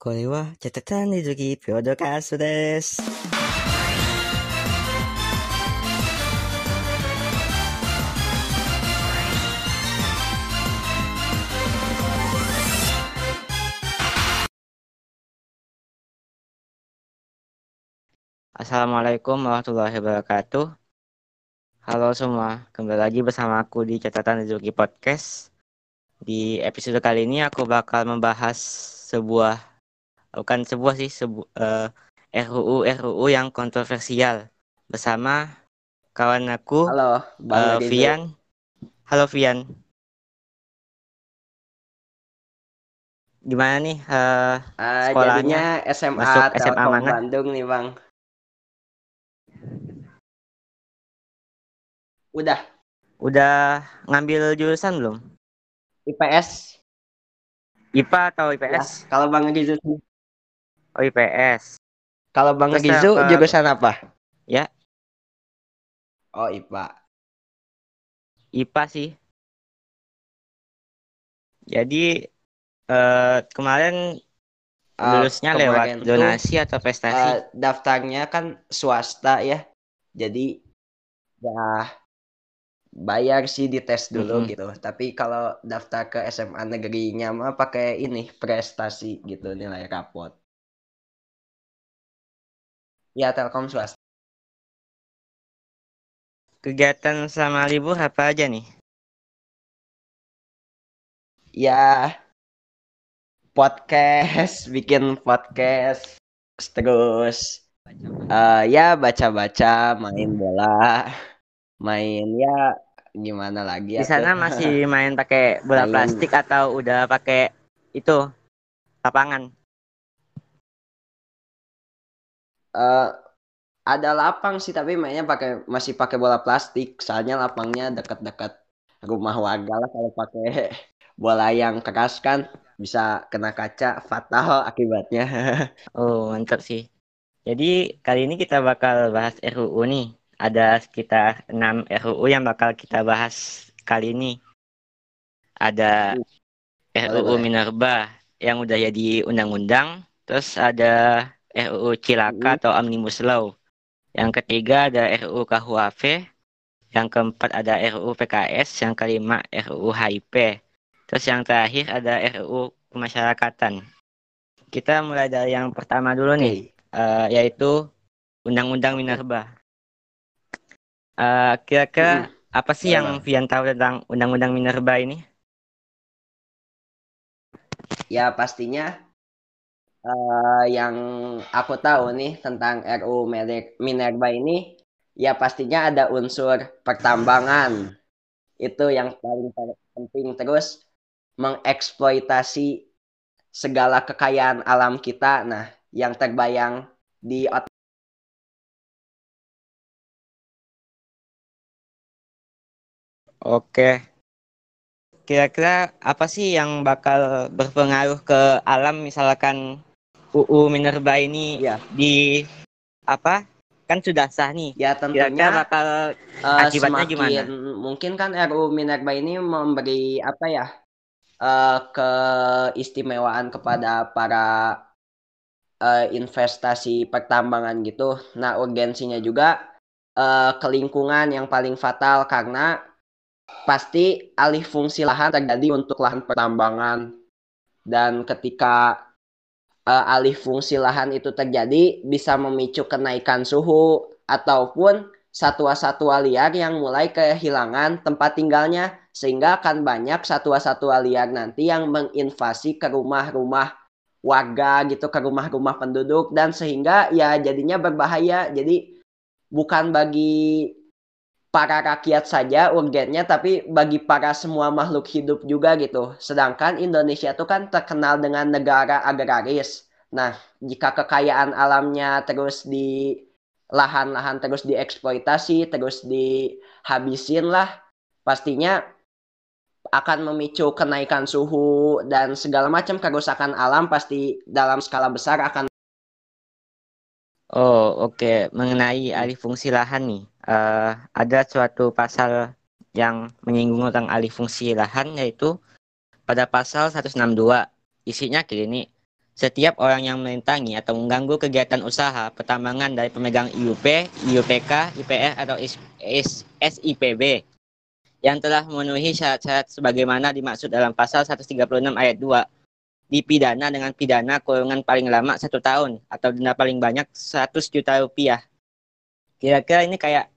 これは、チャタタン水着ポッドキャストです。 Assalamualaikum warahmatullahi wabarakatuh. Halo semua, kembali lagi bersama aku di catatan Rizuki Podcast. Di episode kali ini aku bakal membahas sebuah, bukan sebuah sih, sebu, eh, RUU RUU yang kontroversial bersama kawan aku Halo, Bang Rizu. Vian. Halo Vian. Gimana nih? eh, Ah, sekolahnya SMA masuk SMA Telkom mana? Bandung nih, Bang. Udah, udah ngambil jurusan belum? IPS. IPA atau Ya, IPS? kalau Bang Rizu, Oh IPS. kalau Bang Terus Rizu apa- jurusan apa? Ya. Oh, IPA. IPA sih. Jadi eh, kemarin Ah, lulusnya kemarin lewat tuh, donasi atau prestasi? eh, daftarnya kan swasta ya. Jadi ya bayar sih dites dulu Mm-mm. gitu. Tapi kalau daftar ke SMA negerinya mah pakai ini prestasi gitu nilai rapot. Ya Telkom swasta. Kegiatan selama libur apa aja nih? Ya podcast, bikin podcast, terus eh, ya baca-baca, main bola, main ya gimana lagi Di sana masih main pakai bola Main. plastik atau udah pakai itu lapangan? Eh, ada lapang sih tapi mainnya pakai masih pakai bola plastik soalnya lapangnya dekat-dekat rumah warga lah kalau pakai bola yang keras kan bisa kena kaca fatal akibatnya Oh mantap sih. Jadi kali ini kita bakal bahas RUU nih. Ada sekitar 6 RUU yang bakal kita bahas kali ini. Ada RUU. Minerba yang udah jadi undang-undang. Terus ada RUU Cilaka Mm. atau Omnibus Law. Yang ketiga ada RUU KUHP. Yang keempat ada RUU PKS. Yang kelima RUU HIP. Terus yang terakhir ada RUU Pemasyarakatan. Kita mulai dari yang pertama dulu nih Oke. eh, yaitu Undang-Undang Minerba. Eh, kira-kira apa sih yang. Vian tahu tentang Undang-Undang Minerba ini? Ya pastinya eh, yang aku tahu nih tentang RU Miner- Minerba ini ya pastinya ada unsur pertambangan. Itu yang paling pe- penting terus mengeksploitasi segala kekayaan alam kita. Nah, yang terbayang di otak Oke. Kira-kira apa sih yang bakal berpengaruh ke alam misalkan UU Minerba ini ya, di apa? Kan sudah sah nih. ya Kira-kira tentunya bakal eh, akibatnya semakin gimana? mungkin kan RU Minerba ini memberi apa ya eh, keistimewaan kepada para eh, investasi pertambangan gitu. Nah, urgensinya juga eh, ke lingkungan yang paling fatal karena pasti alih fungsi lahan terjadi untuk lahan pertambangan dan ketika eh, alih fungsi lahan itu terjadi bisa memicu kenaikan suhu ataupun satwa-satwa liar yang mulai kehilangan tempat tinggalnya sehingga akan banyak satwa-satwa liar nanti yang menginvasi ke rumah-rumah warga gitu ke rumah-rumah penduduk dan sehingga ya jadinya berbahaya. Jadi bukan bagi para rakyat saja urgennya tapi bagi para semua makhluk hidup juga gitu. Sedangkan Indonesia itu kan terkenal dengan negara agraris. Nah jika kekayaan alamnya terus di lahan-lahan terus dieksploitasi terus dihabisin lah pastinya akan memicu kenaikan suhu dan segala macam kerusakan alam pasti dalam skala besar akan Oh, oke. Mengenai alih fungsi lahan nih, eh, ada suatu pasal yang menyinggung tentang alih fungsi lahan yaitu pada pasal 162. Isinya gini, setiap orang yang melintangi atau mengganggu kegiatan usaha pertambangan dari pemegang IUP, IUPK, IPR atau SIPB yang telah memenuhi syarat-syarat sebagaimana dimaksud dalam pasal 136 ayat 2 dipidana dengan pidana kurungan paling lama satu tahun atau denda paling banyak 100 juta rupiah. Kira-kira ini kayak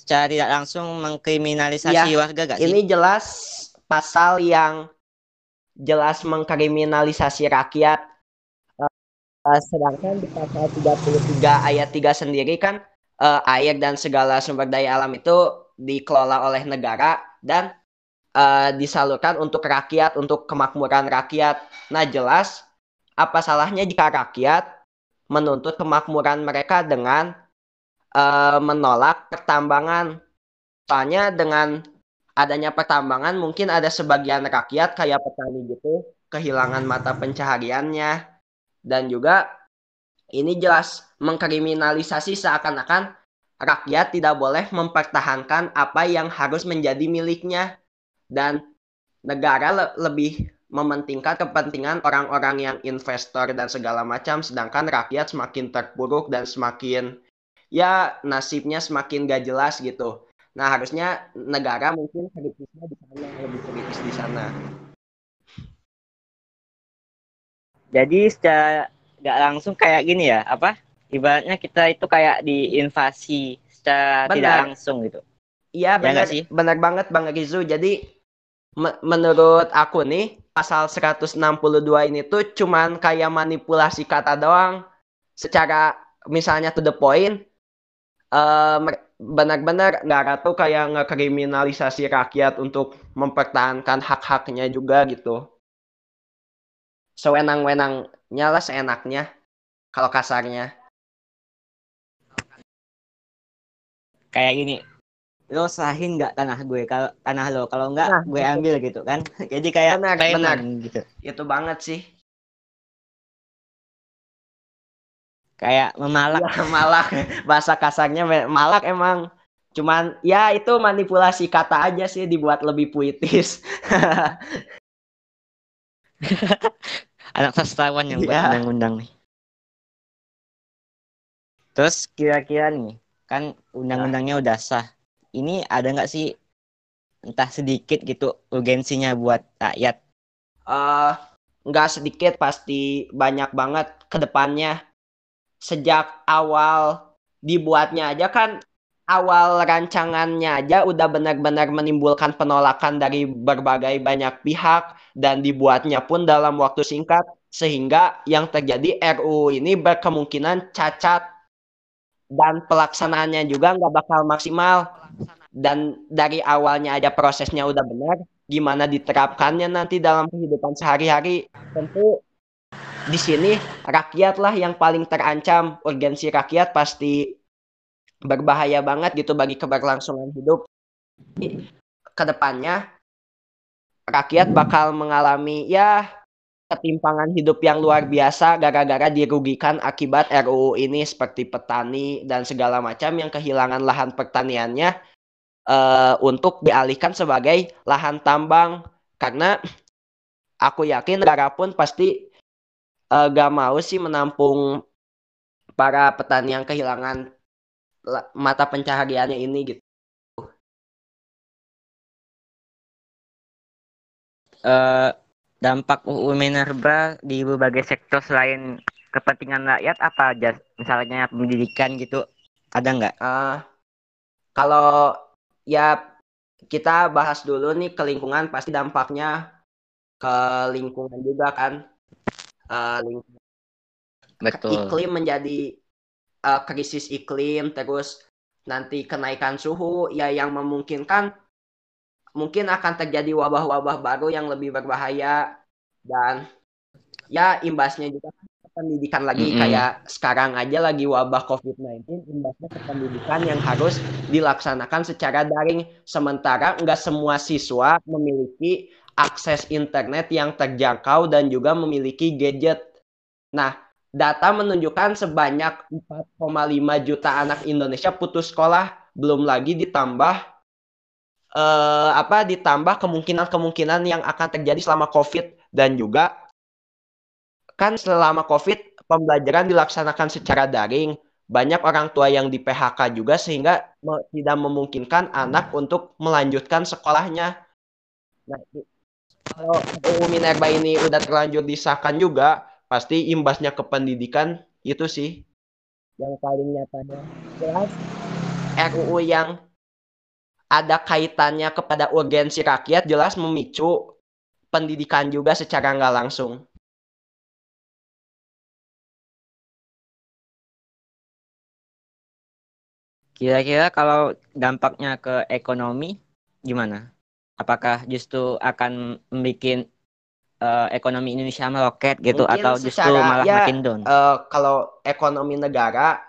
secara tidak langsung mengkriminalisasi ya, warga gak sih? Ini jelas pasal yang jelas mengkriminalisasi rakyat. Uh, sedangkan di pasal 33 ayat 3 sendiri kan uh, air dan segala sumber daya alam itu dikelola oleh negara dan uh, disalurkan untuk rakyat, untuk kemakmuran rakyat. Nah, jelas apa salahnya jika rakyat menuntut kemakmuran mereka dengan uh, menolak pertambangan. Soalnya dengan adanya pertambangan mungkin ada sebagian rakyat kayak petani gitu kehilangan mata pencahariannya dan juga ini jelas mengkriminalisasi seakan-akan rakyat tidak boleh mempertahankan apa yang harus menjadi miliknya dan negara le lebih mementingkan kepentingan orang-orang yang investor dan segala macam sedangkan rakyat semakin terpuruk dan semakin ya nasibnya semakin gak jelas gitu. Nah harusnya negara mungkin kritisnya di sana lebih kritis di sana. Jadi secara gak langsung kayak gini ya apa ibaratnya kita itu kayak diinvasi secara benar. tidak langsung gitu. Iya ya benar sih? benar banget Bang Rizu. Jadi menurut aku nih pasal 162 ini tuh cuman kayak manipulasi kata doang. Secara misalnya to the point uh, benar-benar nggak tuh kayak ngekriminalisasi rakyat untuk mempertahankan hak-haknya juga gitu. Sewenang-wenangnya lah seenaknya kalau kasarnya. kayak gini lo sahin nggak tanah gue? Kalau tanah lo kalau nggak nah, gue ambil gitu kan? Jadi kayak benar, benar. gitu. Itu banget sih. Kayak memalak ya, malak. Bahasa kasarnya malak emang. Cuman ya itu manipulasi kata aja sih dibuat lebih puitis. Anak sastrawan yang buat ya. undang-undang nih. Terus kira-kira nih kan undang-undangnya udah sah ini ada nggak sih entah sedikit gitu urgensinya buat rakyat? Uh, nggak sedikit pasti banyak banget ke depannya. Sejak awal dibuatnya aja kan awal rancangannya aja udah benar-benar menimbulkan penolakan dari berbagai banyak pihak dan dibuatnya pun dalam waktu singkat sehingga yang terjadi RUU ini berkemungkinan cacat dan pelaksanaannya juga nggak bakal maksimal. Dan dari awalnya aja prosesnya udah benar gimana diterapkannya nanti dalam kehidupan sehari-hari? Tentu di sini rakyatlah yang paling terancam. Urgensi rakyat pasti berbahaya banget gitu bagi keberlangsungan hidup. Ke depannya rakyat bakal mengalami ya ketimpangan hidup yang luar biasa gara-gara dirugikan akibat RUU ini seperti petani dan segala macam yang kehilangan lahan pertaniannya uh, untuk dialihkan sebagai lahan tambang karena aku yakin negara pun pasti uh, gak mau sih menampung para petani yang kehilangan mata pencahariannya ini gitu. Uh, dampak UU Minerba di berbagai sektor selain kepentingan rakyat apa aja? Misalnya pendidikan gitu, ada nggak? Uh, kalau ya kita bahas dulu nih ke lingkungan pasti dampaknya ke lingkungan juga kan. Uh, lingkungan. Betul. Iklim menjadi uh, krisis iklim, terus nanti kenaikan suhu ya yang memungkinkan mungkin akan terjadi wabah-wabah baru yang lebih berbahaya dan ya imbasnya juga pendidikan lagi mm -hmm. kayak sekarang aja lagi wabah COVID-19 imbasnya ke pendidikan yang harus dilaksanakan secara daring sementara nggak semua siswa memiliki akses internet yang terjangkau dan juga memiliki gadget. Nah, data menunjukkan sebanyak 4,5 juta anak Indonesia putus sekolah, belum lagi ditambah uh, apa ditambah kemungkinan-kemungkinan yang akan terjadi selama COVID dan juga kan selama COVID pembelajaran dilaksanakan secara daring. Banyak orang tua yang di PHK juga sehingga tidak memungkinkan anak untuk melanjutkan sekolahnya. Nah, kalau UU Minerba ini udah terlanjur disahkan juga, pasti imbasnya ke pendidikan itu sih yang paling nyatanya jelas RUU yang ada kaitannya kepada urgensi rakyat jelas memicu pendidikan juga secara nggak langsung. Kira-kira kalau dampaknya ke ekonomi gimana? Apakah justru akan membuat uh, ekonomi Indonesia meroket gitu Mungkin atau justru malah ya, makin down? Uh, kalau ekonomi negara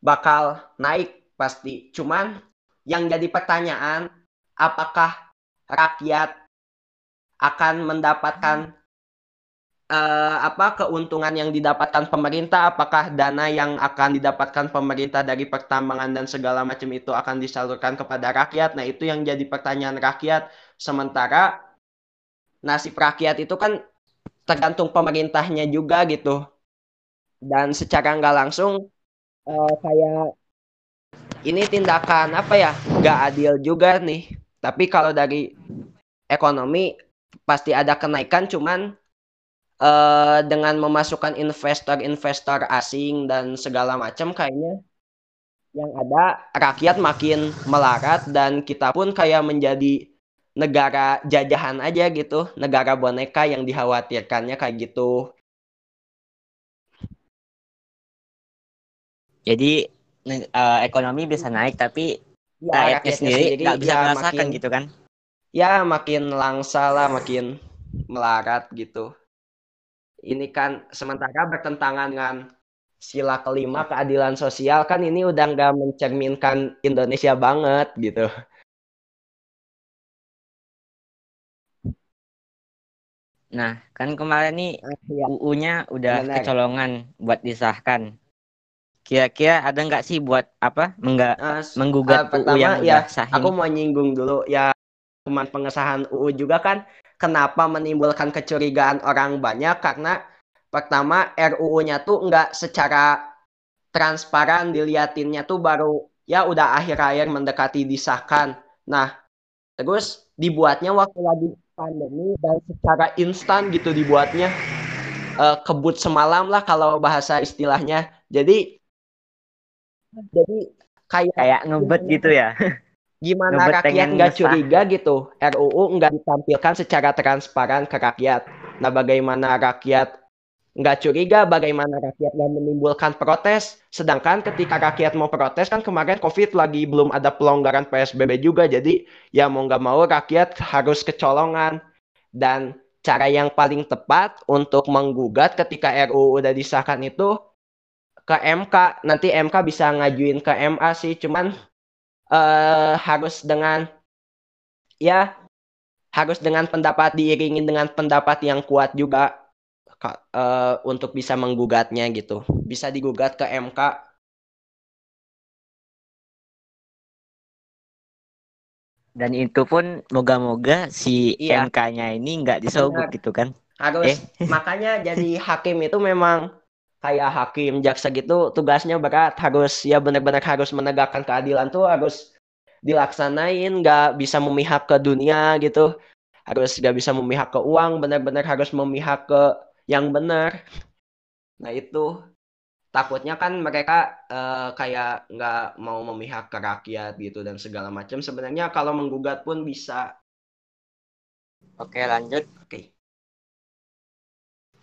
bakal naik pasti. Cuman yang jadi pertanyaan apakah rakyat akan mendapatkan uh, apa keuntungan yang didapatkan pemerintah? Apakah dana yang akan didapatkan pemerintah dari pertambangan dan segala macam itu akan disalurkan kepada rakyat? Nah itu yang jadi pertanyaan rakyat. Sementara nasib rakyat itu kan tergantung pemerintahnya juga gitu. Dan secara nggak langsung uh, kayak ini tindakan apa ya? Nggak adil juga nih. Tapi kalau dari ekonomi pasti ada kenaikan cuman uh, dengan memasukkan investor-investor asing dan segala macam kayaknya yang ada rakyat makin melarat dan kita pun kayak menjadi negara jajahan aja gitu, negara boneka yang dikhawatirkannya kayak gitu. Jadi uh, ekonomi bisa naik tapi ya, rakyatnya sendiri nggak bisa ya, merasakan makin, gitu kan? Ya makin langsa lah, makin melarat gitu. Ini kan sementara bertentangan dengan sila kelima keadilan sosial kan ini udah nggak mencerminkan Indonesia banget gitu. Nah, kan kemarin nih ah, ya. UU-nya udah Benar. kecolongan buat disahkan. Kira-kira ada nggak sih buat apa Mengga, uh, menggugat uh, pertama, UU yang ya, sah Aku mau nyinggung dulu ya teman pengesahan UU juga kan kenapa menimbulkan kecurigaan orang banyak karena pertama RUU-nya tuh nggak secara transparan diliatinnya tuh baru ya udah akhir-akhir mendekati disahkan. Nah, terus dibuatnya waktu lagi pandemi dan secara instan gitu dibuatnya uh, kebut semalam lah kalau bahasa istilahnya. Jadi jadi kayak kayak ngebet gitu ya? Gimana ngebet rakyat nggak curiga gitu? RUU nggak ditampilkan secara transparan ke rakyat. Nah bagaimana rakyat nggak curiga? Bagaimana rakyat nggak menimbulkan protes? Sedangkan ketika rakyat mau protes kan kemarin covid lagi belum ada pelonggaran PSBB juga. Jadi ya mau nggak mau rakyat harus kecolongan. Dan cara yang paling tepat untuk menggugat ketika RUU udah disahkan itu ke MK nanti MK bisa ngajuin ke MA sih cuman uh, harus dengan ya harus dengan pendapat diiringi dengan pendapat yang kuat juga uh, untuk bisa menggugatnya gitu. Bisa digugat ke MK dan itu pun moga-moga si iya. MK-nya ini nggak disogok gitu kan? Harus. Eh. makanya jadi hakim itu memang kayak hakim jaksa gitu tugasnya berat harus ya benar-benar harus menegakkan keadilan tuh harus dilaksanain nggak bisa memihak ke dunia gitu. Harus nggak bisa memihak ke uang benar-benar harus memihak ke yang benar. Nah itu. Takutnya kan mereka uh, kayak nggak mau memihak ke rakyat gitu dan segala macam. Sebenarnya kalau menggugat pun bisa. Oke lanjut. Oke.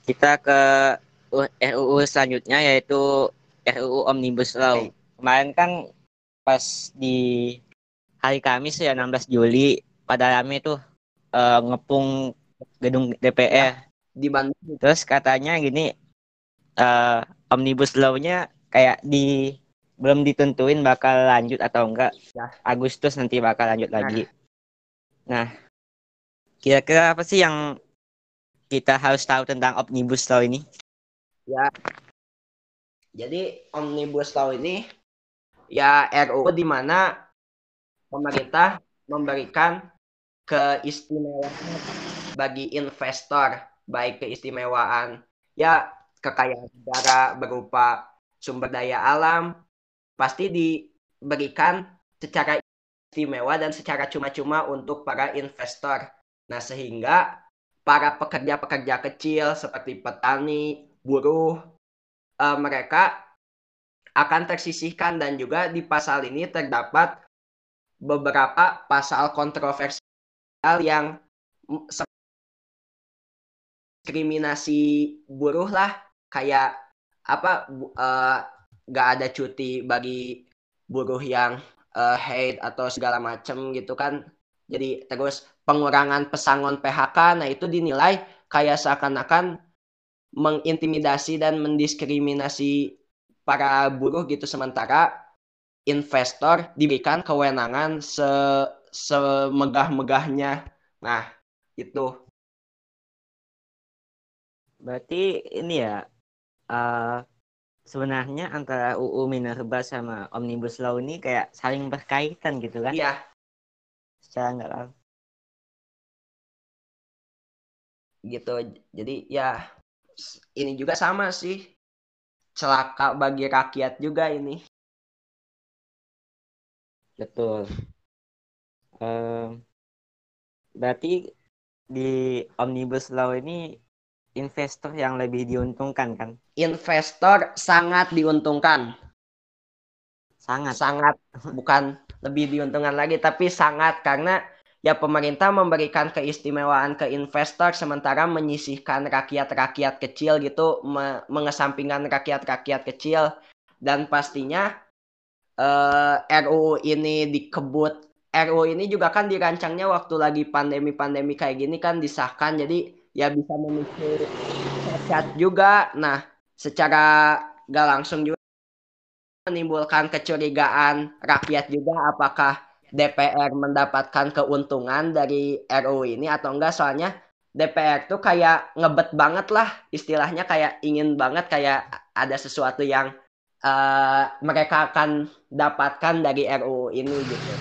Kita ke RUU selanjutnya yaitu RUU Omnibus Law. Kemarin kan pas di hari Kamis ya 16 Juli pada rame tuh uh, ngepung gedung DPR ya, di Bandung. Terus katanya gini uh, Omnibus Law-nya kayak di belum ditentuin bakal lanjut atau enggak. Ya. Agustus nanti bakal lanjut nah. lagi. Nah, kira-kira apa sih yang kita harus tahu tentang Omnibus Law ini? Ya. Jadi Omnibus Law ini ya RUU di mana pemerintah memberikan keistimewaan bagi investor, baik keistimewaan ya kekayaan negara berupa sumber daya alam pasti diberikan secara istimewa dan secara cuma-cuma untuk para investor. Nah, sehingga para pekerja-pekerja kecil seperti petani, buruh, uh, mereka akan tersisihkan dan juga di pasal ini terdapat beberapa pasal kontroversial yang diskriminasi buruh lah. Kayak apa uh, gak ada cuti bagi buruh yang uh, hate atau segala macam gitu kan. Jadi terus pengurangan pesangon PHK nah itu dinilai kayak seakan-akan mengintimidasi dan mendiskriminasi para buruh gitu sementara investor diberikan kewenangan se semegah-megahnya. Nah, itu. Berarti ini ya uh, sebenarnya antara UU Minerba sama Omnibus Law ini kayak saling berkaitan gitu kan? Iya. Secara nggak langsung. Gitu. Jadi ya ini juga sama sih celaka bagi rakyat juga ini. Betul. Um, berarti di Omnibus Law ini investor yang lebih diuntungkan kan? Investor sangat diuntungkan. Sangat. Sangat bukan lebih diuntungkan lagi tapi sangat karena ya pemerintah memberikan keistimewaan ke investor sementara menyisihkan rakyat-rakyat kecil gitu me mengesampingkan rakyat-rakyat kecil. Dan pastinya eh, RUU ini dikebut. RUU ini juga kan dirancangnya waktu lagi pandemi-pandemi kayak gini kan disahkan jadi ya bisa memicu cacat juga. Nah secara gak langsung juga menimbulkan kecurigaan rakyat juga apakah DPR mendapatkan keuntungan dari RUU ini atau enggak soalnya DPR tuh kayak ngebet banget lah istilahnya kayak ingin banget kayak ada sesuatu yang uh, mereka akan dapatkan dari RUU ini gitu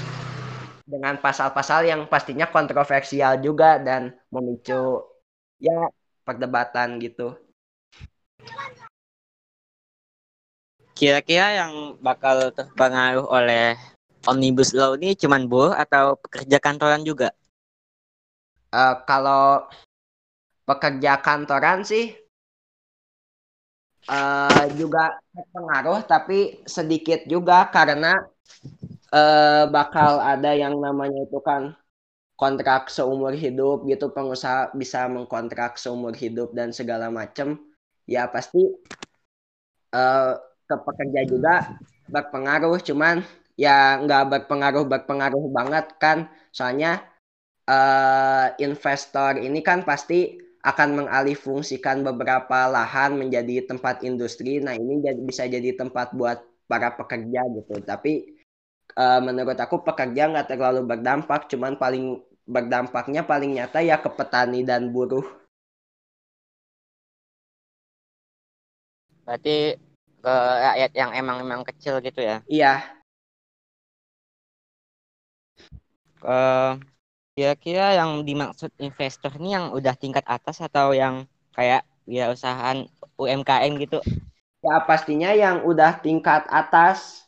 dengan pasal-pasal yang pastinya kontroversial juga dan memicu ya perdebatan gitu. Kira-kira yang bakal terpengaruh oleh omnibus law ini cuman buruh atau pekerja kantoran juga? Uh, kalau pekerja kantoran sih uh, juga terpengaruh tapi sedikit juga karena uh, bakal ada yang namanya itu kan kontrak seumur hidup gitu pengusaha bisa mengkontrak seumur hidup dan segala macam ya pasti uh, ke pekerja juga berpengaruh cuman ya nggak berpengaruh berpengaruh banget kan. Soalnya uh, investor ini kan pasti akan mengalihfungsikan beberapa lahan menjadi tempat industri. Nah ini jadi, bisa jadi tempat buat para pekerja gitu. Tapi uh, menurut aku pekerja nggak terlalu berdampak. Cuman paling berdampaknya paling nyata ya ke petani dan buruh. Berarti ke rakyat yang emang emang kecil gitu ya? Iya uh, kira-kira yang dimaksud investor ini yang udah tingkat atas atau yang kayak ya usahaan UMKM gitu? Ya pastinya yang udah tingkat atas.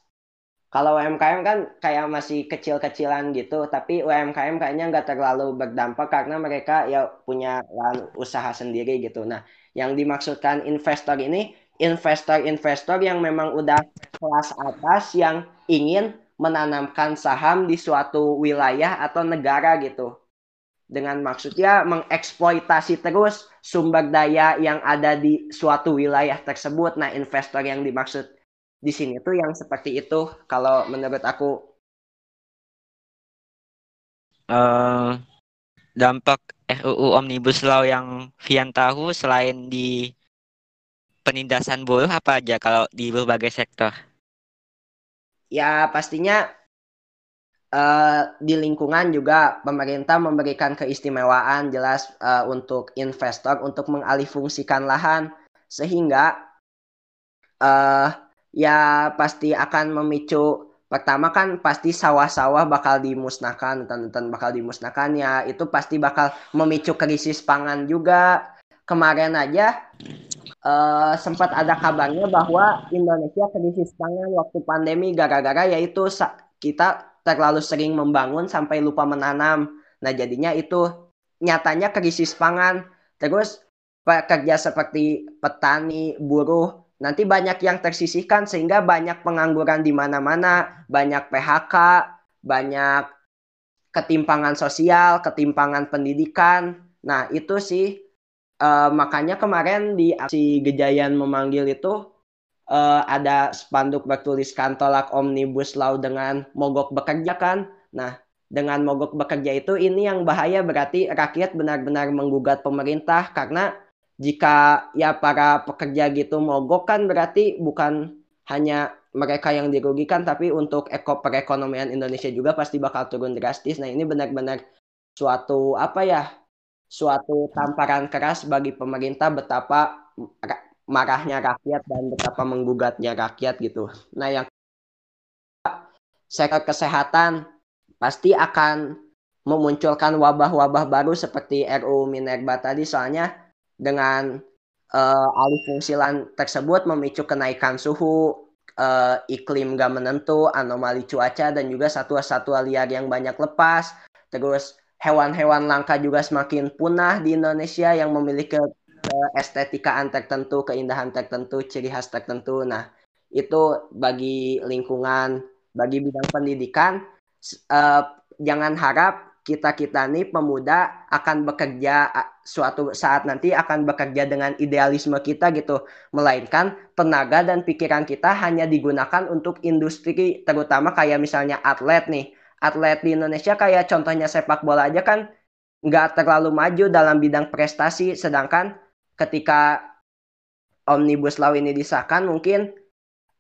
Kalau UMKM kan kayak masih kecil-kecilan gitu, tapi UMKM kayaknya nggak terlalu berdampak karena mereka ya punya usaha sendiri gitu. Nah, yang dimaksudkan investor ini investor-investor yang memang udah kelas atas yang ingin menanamkan saham di suatu wilayah atau negara gitu. Dengan maksudnya mengeksploitasi terus sumber daya yang ada di suatu wilayah tersebut. Nah, investor yang dimaksud di sini tuh yang seperti itu kalau menurut aku. Uh, dampak RUU Omnibus Law yang Vian tahu selain di penindasan buruh apa aja kalau di berbagai sektor? Ya pastinya uh, di lingkungan juga pemerintah memberikan keistimewaan jelas uh, untuk investor untuk mengalihfungsikan lahan sehingga uh, ya pasti akan memicu pertama kan pasti sawah-sawah bakal dimusnahkan hutan-hutan bakal dimusnahkan ya itu pasti bakal memicu krisis pangan juga. Kemarin aja uh, sempat ada kabarnya bahwa Indonesia krisis pangan waktu pandemi gara-gara yaitu kita terlalu sering membangun sampai lupa menanam. Nah, jadinya itu nyatanya krisis pangan. Terus pekerja seperti petani, buruh, nanti banyak yang tersisihkan sehingga banyak pengangguran di mana-mana, banyak PHK, banyak ketimpangan sosial, ketimpangan pendidikan. Nah, itu sih uh, makanya kemarin di aksi Gejayan memanggil itu uh, ada spanduk bertuliskan tolak omnibus law dengan mogok bekerja kan. Nah, dengan mogok bekerja itu ini yang bahaya berarti rakyat benar-benar menggugat pemerintah karena jika ya para pekerja gitu mogok kan berarti bukan hanya mereka yang dirugikan tapi untuk eko perekonomian Indonesia juga pasti bakal turun drastis. Nah, ini benar-benar suatu apa ya? Suatu tamparan keras bagi pemerintah betapa marahnya rakyat dan betapa menggugatnya rakyat gitu. Nah, yang sektor kesehatan pasti akan memunculkan wabah-wabah baru seperti RU Minerba tadi soalnya dengan uh, alih fungsi lahan tersebut memicu kenaikan suhu, uh, iklim gak menentu, anomali cuaca dan juga satwa-satwa liar yang banyak lepas, terus hewan-hewan langka juga semakin punah di Indonesia yang memiliki keestetikaan tertentu, keindahan tertentu, ciri khas tertentu. Nah, itu bagi lingkungan, bagi bidang pendidikan, uh, jangan harap kita-kita nih pemuda akan bekerja suatu saat nanti akan bekerja dengan idealisme kita gitu. Melainkan tenaga dan pikiran kita hanya digunakan untuk industri terutama kayak misalnya atlet nih. Atlet di Indonesia kayak contohnya sepak bola aja kan nggak terlalu maju dalam bidang prestasi. Sedangkan ketika Omnibus Law ini disahkan mungkin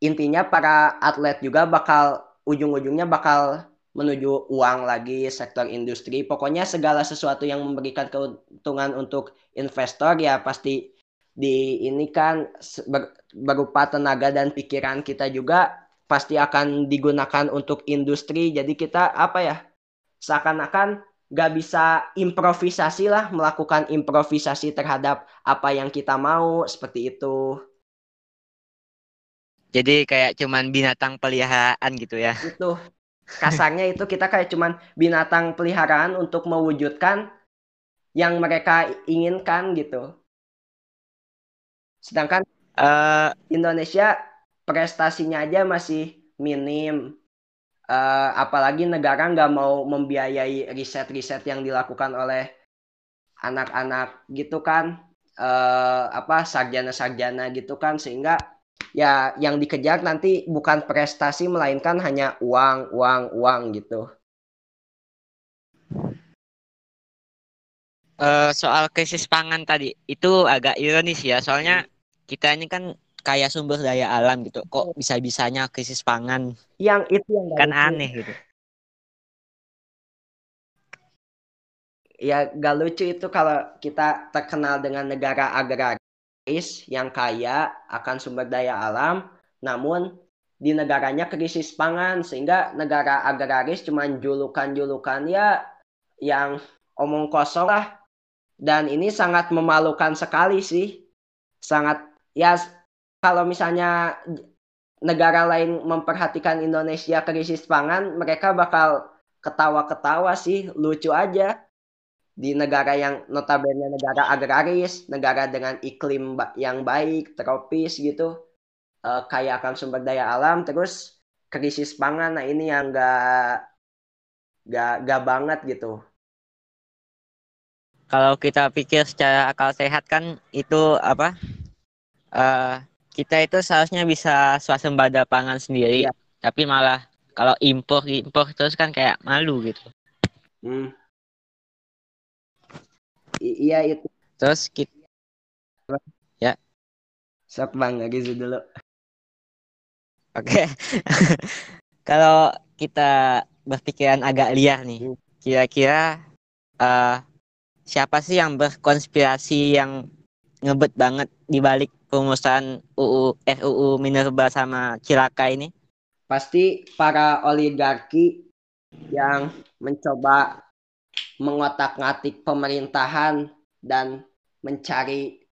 intinya para atlet juga bakal ujung-ujungnya bakal menuju uang lagi sektor industri. Pokoknya segala sesuatu yang memberikan keuntungan untuk investor ya pasti di ini kan ber, berupa tenaga dan pikiran kita juga pasti akan digunakan untuk industri. Jadi kita apa ya seakan-akan gak bisa improvisasi lah melakukan improvisasi terhadap apa yang kita mau seperti itu. Jadi kayak cuman binatang peliharaan gitu ya? Itu. Kasarnya itu kita kayak cuman binatang peliharaan untuk mewujudkan yang mereka inginkan gitu. Sedangkan uh, Indonesia prestasinya aja masih minim. Uh, apalagi negara nggak mau membiayai riset-riset yang dilakukan oleh anak-anak gitu kan, uh, apa sarjana-sarjana gitu kan, sehingga ya yang dikejar nanti bukan prestasi melainkan hanya uang, uang, uang gitu. Uh, soal krisis pangan tadi itu agak ironis ya, soalnya kita ini kan kaya sumber daya alam gitu, kok bisa-bisanya krisis pangan? Yang itu yang kan aneh gitu. Ya gak lucu itu kalau kita terkenal dengan negara agraris yang kaya akan sumber daya alam, namun di negaranya krisis pangan sehingga negara agraris cuma julukan-julukan ya yang omong kosong lah dan ini sangat memalukan sekali sih sangat ya kalau misalnya negara lain memperhatikan Indonesia krisis pangan mereka bakal ketawa-ketawa sih lucu aja di negara yang notabene negara agraris, negara dengan iklim yang baik, tropis gitu, uh, kaya akan sumber daya alam, terus krisis pangan, nah ini yang gak gak gak banget gitu. Kalau kita pikir secara akal sehat kan itu apa? Uh, kita itu seharusnya bisa swasembada pangan sendiri, ya. tapi malah kalau impor impor terus kan kayak malu gitu. Hmm iya itu terus kita ya sok bang gitu dulu oke kalau kita berpikiran agak liar nih hmm. kira-kira uh, siapa sih yang berkonspirasi yang ngebet banget di balik perumusan UU RUU Minerba sama Cilaka ini? Pasti para oligarki yang mencoba mengotak-ngatik pemerintahan dan mencari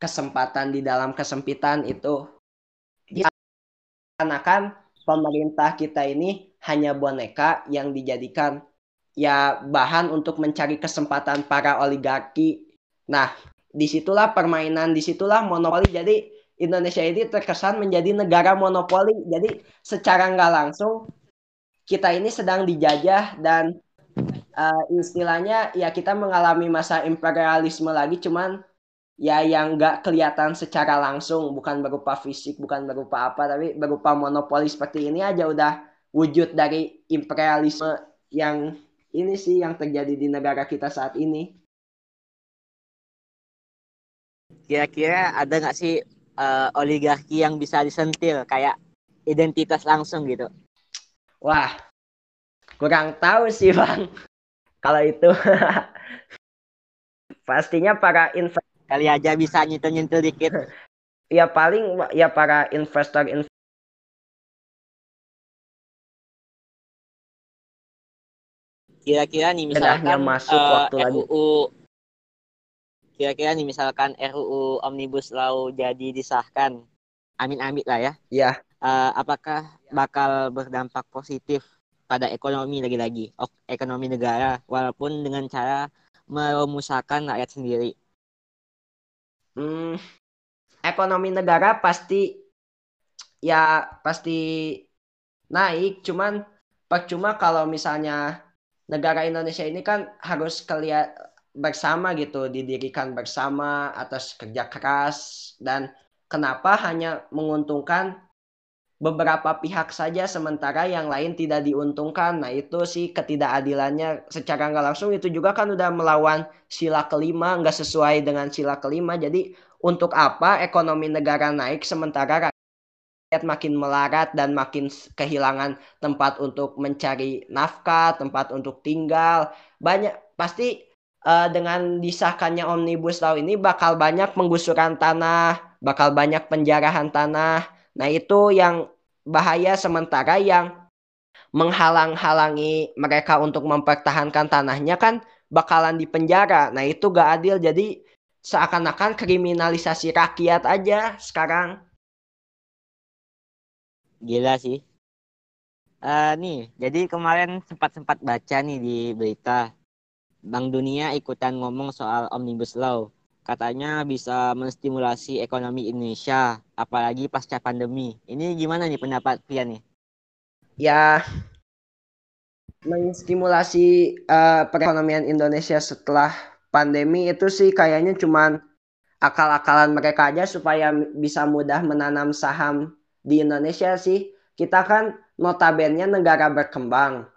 kesempatan di dalam kesempitan itu kan pemerintah kita ini hanya boneka yang dijadikan ya bahan untuk mencari kesempatan para oligarki. Nah, di situlah permainan, di situlah monopoli. Jadi Indonesia ini terkesan menjadi negara monopoli. Jadi secara nggak langsung kita ini sedang dijajah dan uh, istilahnya ya kita mengalami masa imperialisme lagi cuman ya yang nggak kelihatan secara langsung bukan berupa fisik bukan berupa apa tapi berupa monopoli seperti ini aja udah wujud dari imperialisme yang ini sih yang terjadi di negara kita saat ini kira-kira ada nggak sih uh, oligarki yang bisa disentil? Kayak identitas langsung gitu? Wah kurang tahu sih bang. Kalau itu pastinya para investor kali aja bisa nyentil-nyentil dikit. ya paling ya para investor investor kira-kira nih misalkan masuk uh, waktu RUU kira-kira nih misalkan RUU Omnibus Law jadi disahkan amin-amin lah ya. Ya uh, apakah bakal berdampak positif pada ekonomi lagi-lagi ekonomi negara walaupun dengan cara memusahkan rakyat sendiri? Hmm, ekonomi negara pasti ya pasti naik. Cuman percuma kalau misalnya negara Indonesia ini kan harus kelihat bersama gitu didirikan bersama atas kerja keras dan kenapa hanya menguntungkan beberapa pihak saja sementara yang lain tidak diuntungkan. Nah itu sih ketidakadilannya secara nggak langsung itu juga kan udah melawan sila kelima nggak sesuai dengan sila kelima. Jadi untuk apa ekonomi negara naik sementara rakyat makin melarat dan makin kehilangan tempat untuk mencari nafkah, tempat untuk tinggal. Banyak pasti uh, dengan disahkannya omnibus law ini bakal banyak penggusuran tanah, bakal banyak penjarahan tanah Nah, itu yang bahaya sementara yang menghalang-halangi mereka untuk mempertahankan tanahnya kan bakalan dipenjara. Nah, itu gak adil. Jadi seakan-akan kriminalisasi rakyat aja sekarang. Gila sih. Uh, nih, jadi kemarin sempat-sempat baca nih di berita Bank Dunia ikutan ngomong soal Omnibus Law katanya bisa menstimulasi ekonomi Indonesia, apalagi pasca pandemi. Ini gimana nih pendapat Pian nih? Ya, menstimulasi uh, perekonomian Indonesia setelah pandemi itu sih kayaknya cuman akal-akalan mereka aja supaya bisa mudah menanam saham di Indonesia sih. Kita kan notabene negara berkembang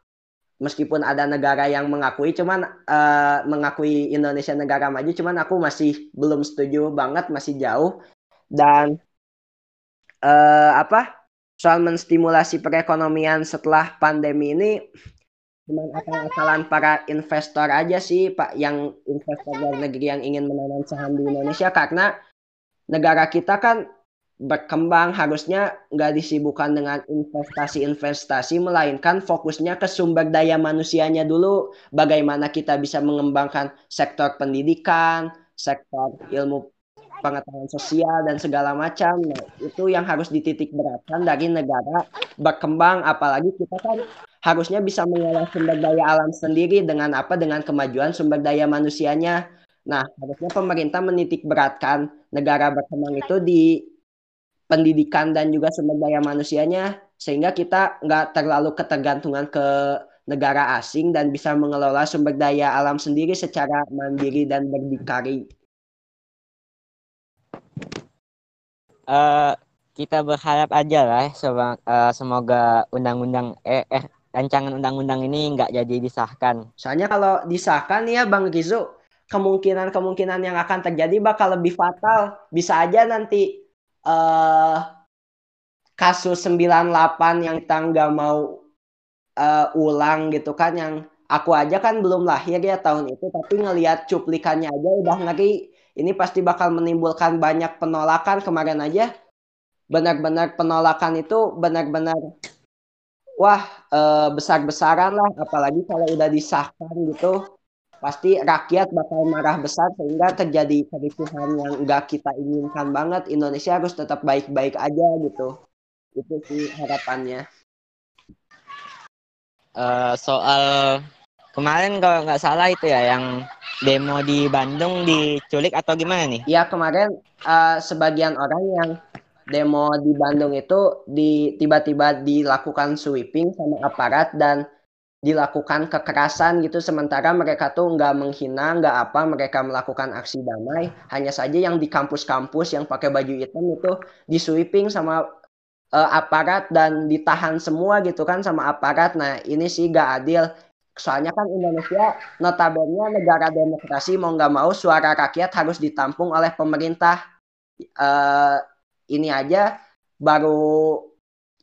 meskipun ada negara yang mengakui cuman uh, mengakui Indonesia negara maju cuman aku masih belum setuju banget masih jauh. Dan uh, apa soal menstimulasi perekonomian setelah pandemi ini cuma akal-akalan para investor aja sih Pak yang investor luar negeri yang ingin menanam saham di Indonesia. Karena negara kita kan berkembang harusnya nggak disibukkan dengan investasi-investasi melainkan fokusnya ke sumber daya manusianya dulu. Bagaimana kita bisa mengembangkan sektor pendidikan sektor ilmu pengetahuan sosial dan segala macam. Nah, itu yang harus dititik beratkan dari negara berkembang. Apalagi kita kan harusnya bisa mengolah sumber daya alam sendiri dengan apa? Dengan kemajuan sumber daya manusianya. Nah harusnya pemerintah menitik beratkan negara berkembang itu di pendidikan dan juga sumber daya manusianya sehingga kita nggak terlalu ketergantungan ke negara asing dan bisa mengelola sumber daya alam sendiri secara mandiri dan berdikari. Uh, kita berharap aja lah uh, semoga undang-undang eh, eh rancangan undang-undang ini nggak jadi disahkan. Soalnya kalau disahkan ya Bang Rizu, kemungkinan-kemungkinan yang akan terjadi bakal lebih fatal. Bisa aja nanti uh, kasus 98 yang kita nggak mau uh, ulang gitu kan yang aku aja kan belum lahir ya tahun itu tapi ngelihat cuplikannya aja udah ngeri. Ini pasti bakal menimbulkan banyak penolakan. Kemarin aja benar-benar penolakan itu benar-benar wah uh, besar-besaran lah. Apalagi kalau udah disahkan gitu pasti rakyat bakal marah besar sehingga terjadi kericuhan yang enggak kita inginkan banget. Indonesia harus tetap baik-baik aja gitu. Itu sih harapannya. Uh, soal kemarin kalau nggak salah itu ya yang demo di Bandung diculik atau gimana nih? Ya kemarin uh, sebagian orang yang demo di Bandung itu di tiba-tiba dilakukan sweeping sama aparat dan dilakukan kekerasan gitu sementara mereka tuh nggak menghina nggak apa mereka melakukan aksi damai. Hanya saja yang di kampus-kampus yang pakai baju hitam itu di sweeping sama uh, aparat dan ditahan semua gitu kan sama aparat. Nah ini sih gak adil. Soalnya kan Indonesia notabene negara demokrasi mau nggak mau suara rakyat harus ditampung oleh pemerintah. Uh, ini aja baru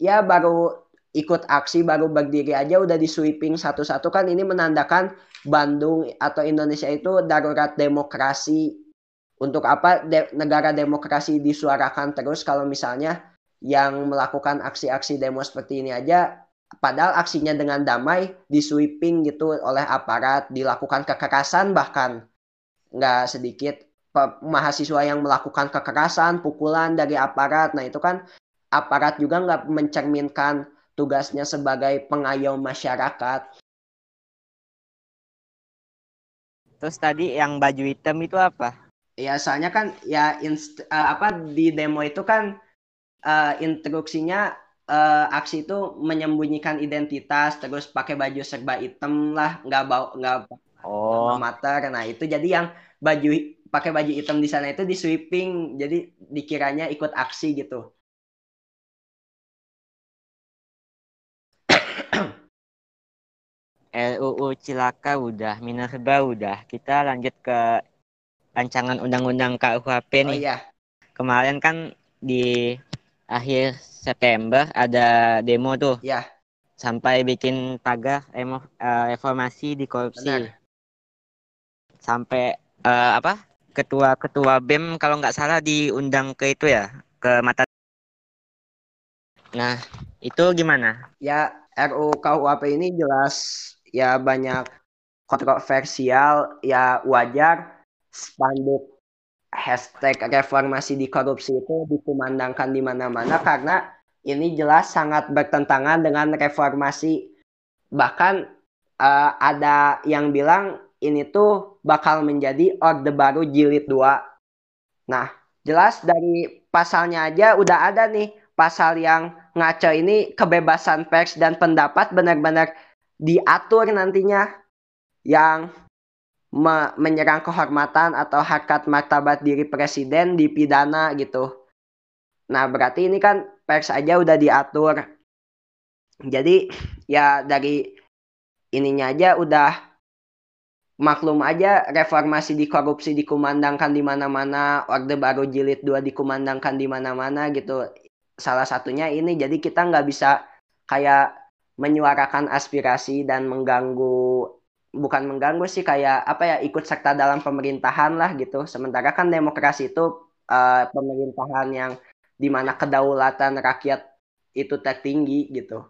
ya baru ikut aksi baru berdiri aja udah di sweeping satu-satu. Kan ini menandakan Bandung atau Indonesia itu darurat demokrasi. Untuk apa de negara demokrasi disuarakan terus kalau misalnya yang melakukan aksi-aksi demo seperti ini aja padahal aksinya dengan damai di sweeping gitu oleh aparat dilakukan kekerasan bahkan. Nggak sedikit mahasiswa yang melakukan kekerasan pukulan dari aparat. Nah itu kan aparat juga nggak mencerminkan tugasnya sebagai pengayom masyarakat. Terus tadi yang baju hitam itu apa? Ya soalnya kan ya inst uh, apa di demo itu kan uh, instruksinya uh, aksi itu menyembunyikan identitas terus pakai baju serba hitam lah nggak bau nggak oh. mater nah itu jadi yang baju pakai baju hitam di sana itu di sweeping jadi dikiranya ikut aksi gitu RUU Cilaka udah, Minerba udah. Kita lanjut ke rancangan undang-undang KUHP nih. Oh iya. Kemarin kan di akhir September ada demo tuh. Iya. Sampai bikin tagar uh, reformasi di korupsi. Benar. Sampai uh, apa? Ketua-ketua BEM kalau nggak salah diundang ke itu ya, ke mata. Nah, itu gimana? Ya, RUU KUHP ini jelas ya banyak kontroversial ya wajar spanduk hashtag reformasi di korupsi itu dikumandangkan di mana-mana karena ini jelas sangat bertentangan dengan reformasi. Bahkan uh, ada yang bilang ini tuh bakal menjadi orde baru jilid 2 nah jelas dari pasalnya aja udah ada nih pasal yang ngaco ini kebebasan pers dan pendapat benar-benar diatur nantinya yang me menyerang kehormatan atau harkat martabat diri presiden dipidana gitu. Nah, berarti ini kan pers aja udah diatur. Jadi ya dari ininya aja udah maklum aja reformasi di korupsi dikumandangkan di mana-mana, Orde Baru Jilid 2 dikumandangkan di mana-mana gitu. Salah satunya ini jadi kita nggak bisa kayak menyuarakan aspirasi dan mengganggu bukan mengganggu sih kayak apa ya ikut serta dalam pemerintahan lah gitu. Sementara kan demokrasi itu uh, pemerintahan yang di mana kedaulatan rakyat itu tertinggi gitu.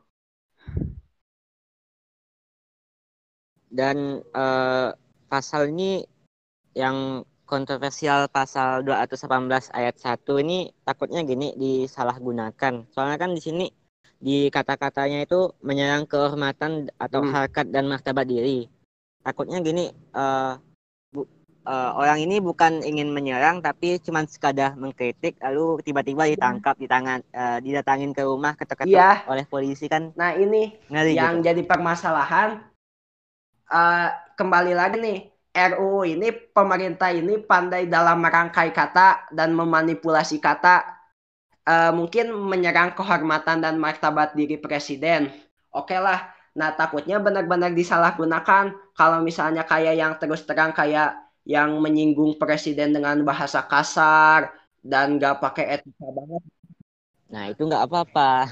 Dan uh, pasal ini yang kontroversial pasal 218 ayat 1 ini takutnya gini disalahgunakan. Soalnya kan di sini di kata-katanya itu menyerang kehormatan atau hmm. harkat dan martabat diri. Takutnya gini, uh, bu, uh, orang ini bukan ingin menyerang tapi cuma sekadar mengkritik lalu tiba-tiba hmm. ditangkap di tangan uh, didatangin ke rumah ketuk-ketuk ya. oleh polisi kan. Nah, ini Ngeri yang gitu. jadi permasalahan uh, kembali lagi nih RUU ini pemerintah ini pandai dalam merangkai kata dan memanipulasi kata uh, mungkin menyerang kehormatan dan martabat diri presiden. Oke okay lah. Nah takutnya benar-benar disalahgunakan kalau misalnya kayak yang terus terang kayak yang menyinggung presiden dengan bahasa kasar dan gak pakai etika banget. Nah itu nggak apa-apa.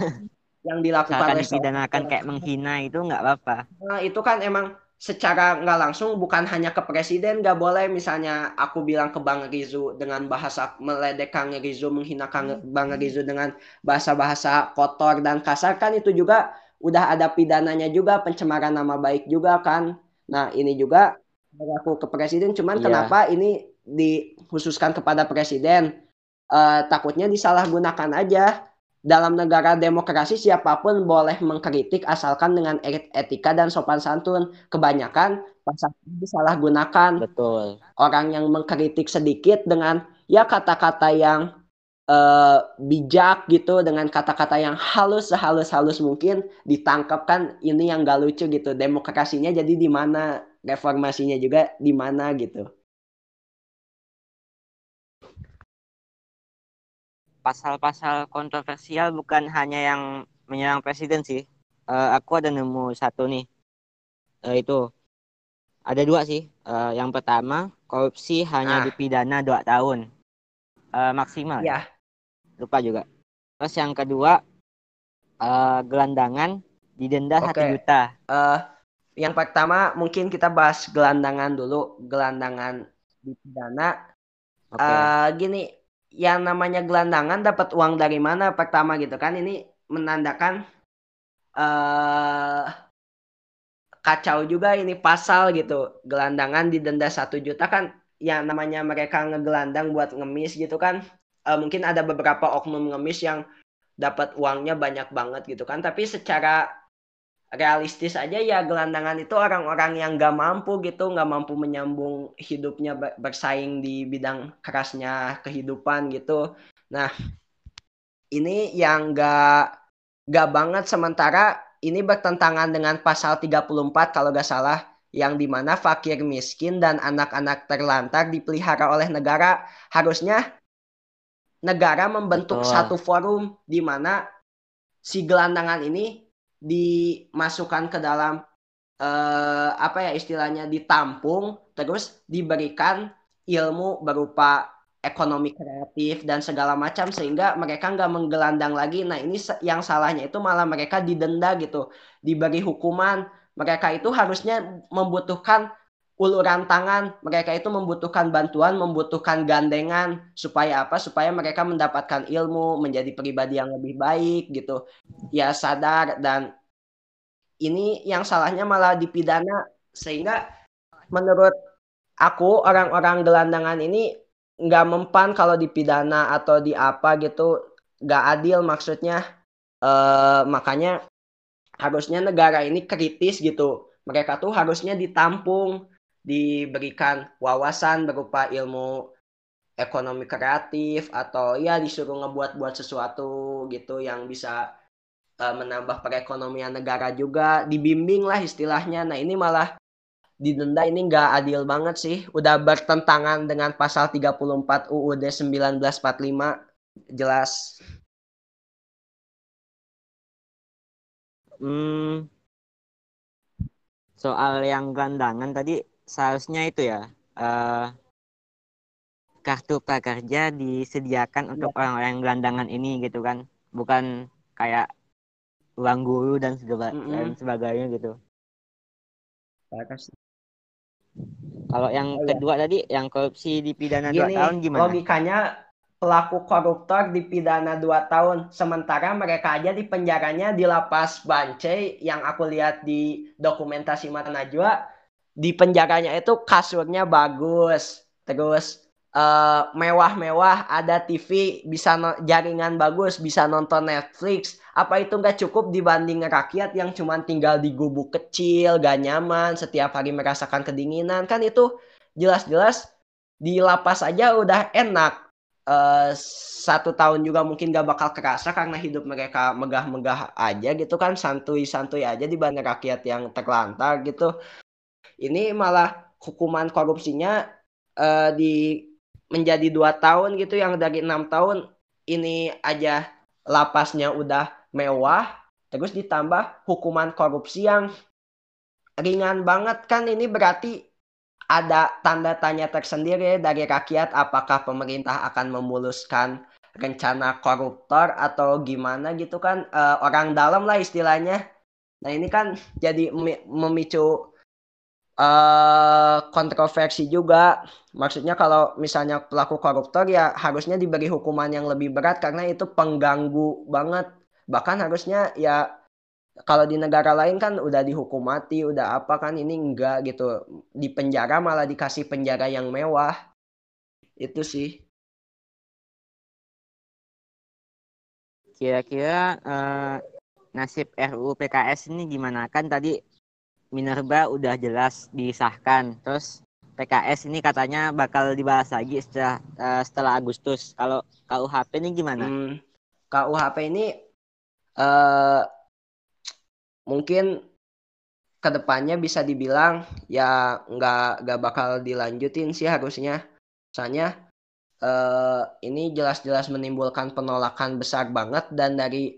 Yang dilakukan oleh dipidanakan kayak menghina itu nggak apa-apa. Nah itu kan emang secara nggak langsung bukan hanya ke presiden nggak boleh. Misalnya aku bilang ke Bang Rizu dengan bahasa meledek Kang Rizu menghina Kang hmm. Bang Rizu dengan bahasa-bahasa kotor dan kasar kan itu juga udah ada pidananya juga pencemaran nama baik juga kan. Nah ini juga berlaku ke presiden cuman Iya. kenapa ini dikhususkan kepada presiden? Uh, takutnya disalahgunakan aja dalam negara demokrasi siapa pun boleh mengkritik asalkan dengan etika dan sopan santun. Kebanyakan pasal disalahgunakan. Betul. Orang yang mengkritik sedikit dengan ya kata-kata yang uh, bijak gitu dengan kata-kata yang halus sehalus-halus mungkin ditangkap kan ini yang gak lucu gitu. Demokrasinya jadi di mana? Reformasinya juga di mana gitu pasal-pasal kontroversial bukan hanya yang menyerang presiden sih. Uh, aku ada nemu satu nih. Uh, itu ada dua sih. Uh, yang pertama korupsi hanya ah. dipidana dua tahun uh, maksimal. Ya. Lupa juga. Terus yang kedua uh, gelandangan didenda satu okay. juta. Uh, yang pertama mungkin kita bahas gelandangan dulu. Gelandangan dipidana. Okay. Uh, gini yang namanya gelandangan dapat uang dari mana pertama gitu kan? Ini menandakan uh, kacau juga ini pasal gitu. Gelandangan didenda satu juta kan yang namanya mereka ngegelandang buat ngemis gitu kan. Uh, mungkin ada beberapa oknum ngemis yang dapat uangnya banyak banget gitu kan. Tapi secara realistis aja ya gelandangan itu orang-orang yang gak mampu gitu gak mampu menyambung hidupnya bersaing di bidang kerasnya kehidupan gitu nah ini yang gak gak banget sementara ini bertentangan dengan pasal 34 kalau gak salah yang di mana fakir miskin dan anak-anak terlantar dipelihara oleh negara harusnya negara membentuk Betul. satu forum di mana si gelandangan ini dimasukkan ke dalam uh, apa ya istilahnya ditampung terus diberikan ilmu berupa ekonomi kreatif dan segala macam sehingga mereka nggak menggelandang lagi. Nah ini yang salahnya itu malah mereka didenda gitu, diberi hukuman. Mereka itu harusnya membutuhkan uluran tangan. Mereka itu membutuhkan bantuan, membutuhkan gandengan. Supaya apa? Supaya mereka mendapatkan ilmu, menjadi pribadi yang lebih baik gitu. Ya sadar. Dan ini yang salahnya malah dipidana. Sehingga menurut aku orang-orang gelandangan ini nggak mempan kalau dipidana atau di apa gitu. Nggak adil maksudnya. Eh, makanya harusnya negara ini kritis gitu. Mereka tuh harusnya ditampung diberikan wawasan berupa ilmu ekonomi kreatif atau ya disuruh ngebuat-buat sesuatu gitu yang bisa uh, menambah perekonomian negara juga dibimbing lah istilahnya. Nah ini malah didenda ini nggak adil banget sih. Udah bertentangan dengan pasal 34 UUD 1945 jelas. Hmm, soal yang gelandangan tadi seharusnya itu ya uh, kartu prakerja disediakan untuk iya. orang-orang yang gelandangan ini gitu kan bukan kayak uang guru dan segala mm -hmm. dan sebagainya gitu kalau yang oh, kedua ya. tadi yang korupsi dipidana dua tahun gimana logikanya pelaku koruptor dipidana dua tahun sementara mereka aja di penjaranya di lapas Bancai yang aku lihat di dokumentasi Mata Najwa di penjaranya itu kasurnya bagus terus uh, mewah-mewah ada TV bisa no jaringan bagus bisa nonton Netflix. Apa itu nggak cukup dibanding rakyat yang cuma tinggal di gubuk kecil gak nyaman setiap hari merasakan kedinginan? Kan itu jelas-jelas di lapas aja udah enak. Uh, satu tahun juga mungkin gak bakal kerasa karena hidup mereka megah-megah aja gitu kan santuy-santuy aja dibanding rakyat yang terlantar gitu ini malah hukuman korupsinya uh, di menjadi dua tahun gitu yang dari enam tahun ini aja lapasnya udah mewah terus ditambah hukuman korupsi yang ringan banget kan. Ini berarti ada tanda tanya tersendiri dari rakyat apakah pemerintah akan memuluskan rencana koruptor atau gimana gitu kan. E, orang dalam lah istilahnya. Nah ini kan jadi memicu uh, kontroversi juga. Maksudnya kalau misalnya pelaku koruptor ya harusnya diberi hukuman yang lebih berat karena itu pengganggu banget. Bahkan harusnya ya kalau di negara lain kan udah dihukum mati, udah apa kan ini enggak gitu. Di penjara malah dikasih penjara yang mewah. Itu sih. Kira-kira uh, nasib RUU PKS ini gimana? Kan tadi Minerba udah jelas disahkan. Terus PKS ini katanya bakal dibahas lagi setelah uh, setelah Agustus. Kalau KUHP ini gimana? Hmm, KUHP ini uh, mungkin ke depannya bisa dibilang ya nggak nggak bakal dilanjutin sih harusnya soalnya uh, ini jelas-jelas menimbulkan penolakan besar banget dan dari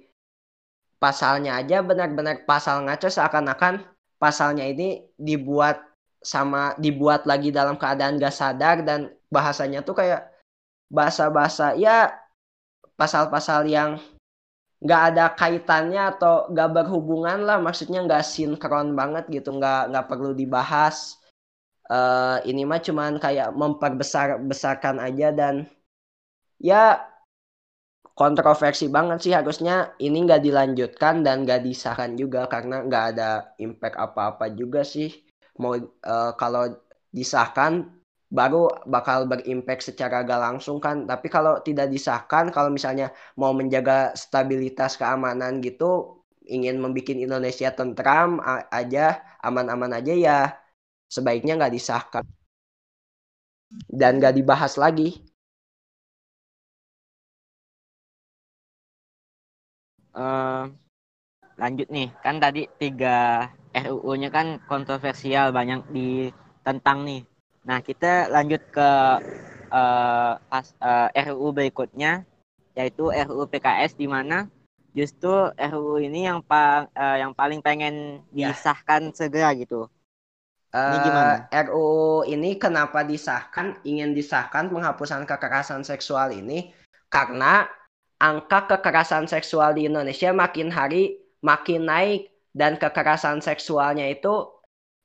pasalnya aja benar-benar pasal ngaco seakan-akan pasalnya ini dibuat sama dibuat lagi dalam keadaan gak sadar dan bahasanya tuh kayak bahasa-bahasa ya pasal-pasal yang nggak ada kaitannya atau nggak berhubungan lah maksudnya nggak sinkron banget gitu nggak nggak perlu dibahas. Uh, ini mah cuman kayak memperbesar besarkan aja dan ya kontroversi banget sih. Harusnya ini nggak dilanjutkan dan nggak disahkan juga karena nggak ada impact apa-apa juga sih. Mau uh, kalau disahkan baru bakal berimpact secara gak langsung kan. Tapi kalau tidak disahkan kalau misalnya mau menjaga stabilitas keamanan gitu ingin membuat Indonesia tentram aja aman-aman aja ya sebaiknya nggak disahkan. Dan nggak dibahas lagi uh, lanjut nih kan tadi tiga RUU-nya kan kontroversial banyak ditentang nih Nah, kita lanjut ke uh, pas, uh, eh, RUU berikutnya yaitu RUU PKS di mana justru RUU ini yang pa, uh, yang paling pengen ya. disahkan segera gitu. Ini gimana? RUU ini kenapa disahkan? Ingin disahkan penghapusan kekerasan seksual ini karena angka kekerasan seksual di Indonesia makin hari makin naik dan kekerasan seksualnya itu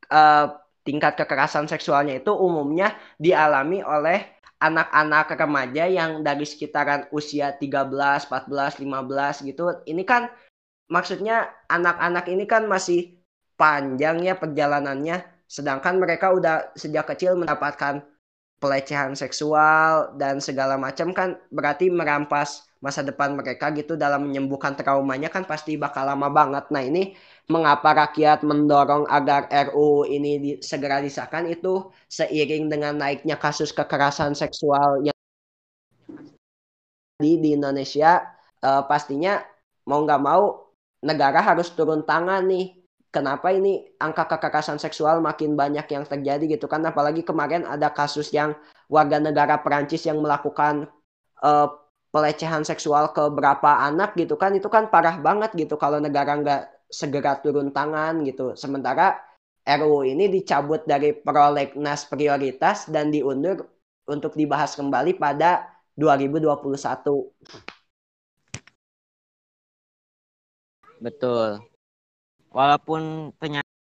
uh, tingkat kekerasan seksualnya itu umumnya dialami oleh anak-anak remaja yang dari sekitaran usia 13, 14, 15 gitu. Ini kan maksudnya anak-anak ini kan masih panjang ya perjalanannya sedangkan mereka udah sejak kecil mendapatkan pelecehan seksual dan segala macam kan berarti merampas masa depan mereka gitu dalam menyembuhkan traumanya kan pasti bakal lama banget. Nah ini mengapa rakyat mendorong agar RU ini di, segera disahkan itu seiring dengan naiknya kasus kekerasan seksual yang di, di Indonesia uh, pastinya mau nggak mau negara harus turun tangan nih. Kenapa ini angka kekerasan seksual makin banyak yang terjadi gitu kan? Apalagi kemarin ada kasus yang warga negara Perancis yang melakukan uh, pelecehan seksual ke berapa anak gitu kan itu kan parah banget gitu kalau negara nggak segera turun tangan gitu. Sementara RUU ini dicabut dari prolegnas prioritas dan diundur untuk dibahas kembali pada 2021 betul. Walaupun penyakit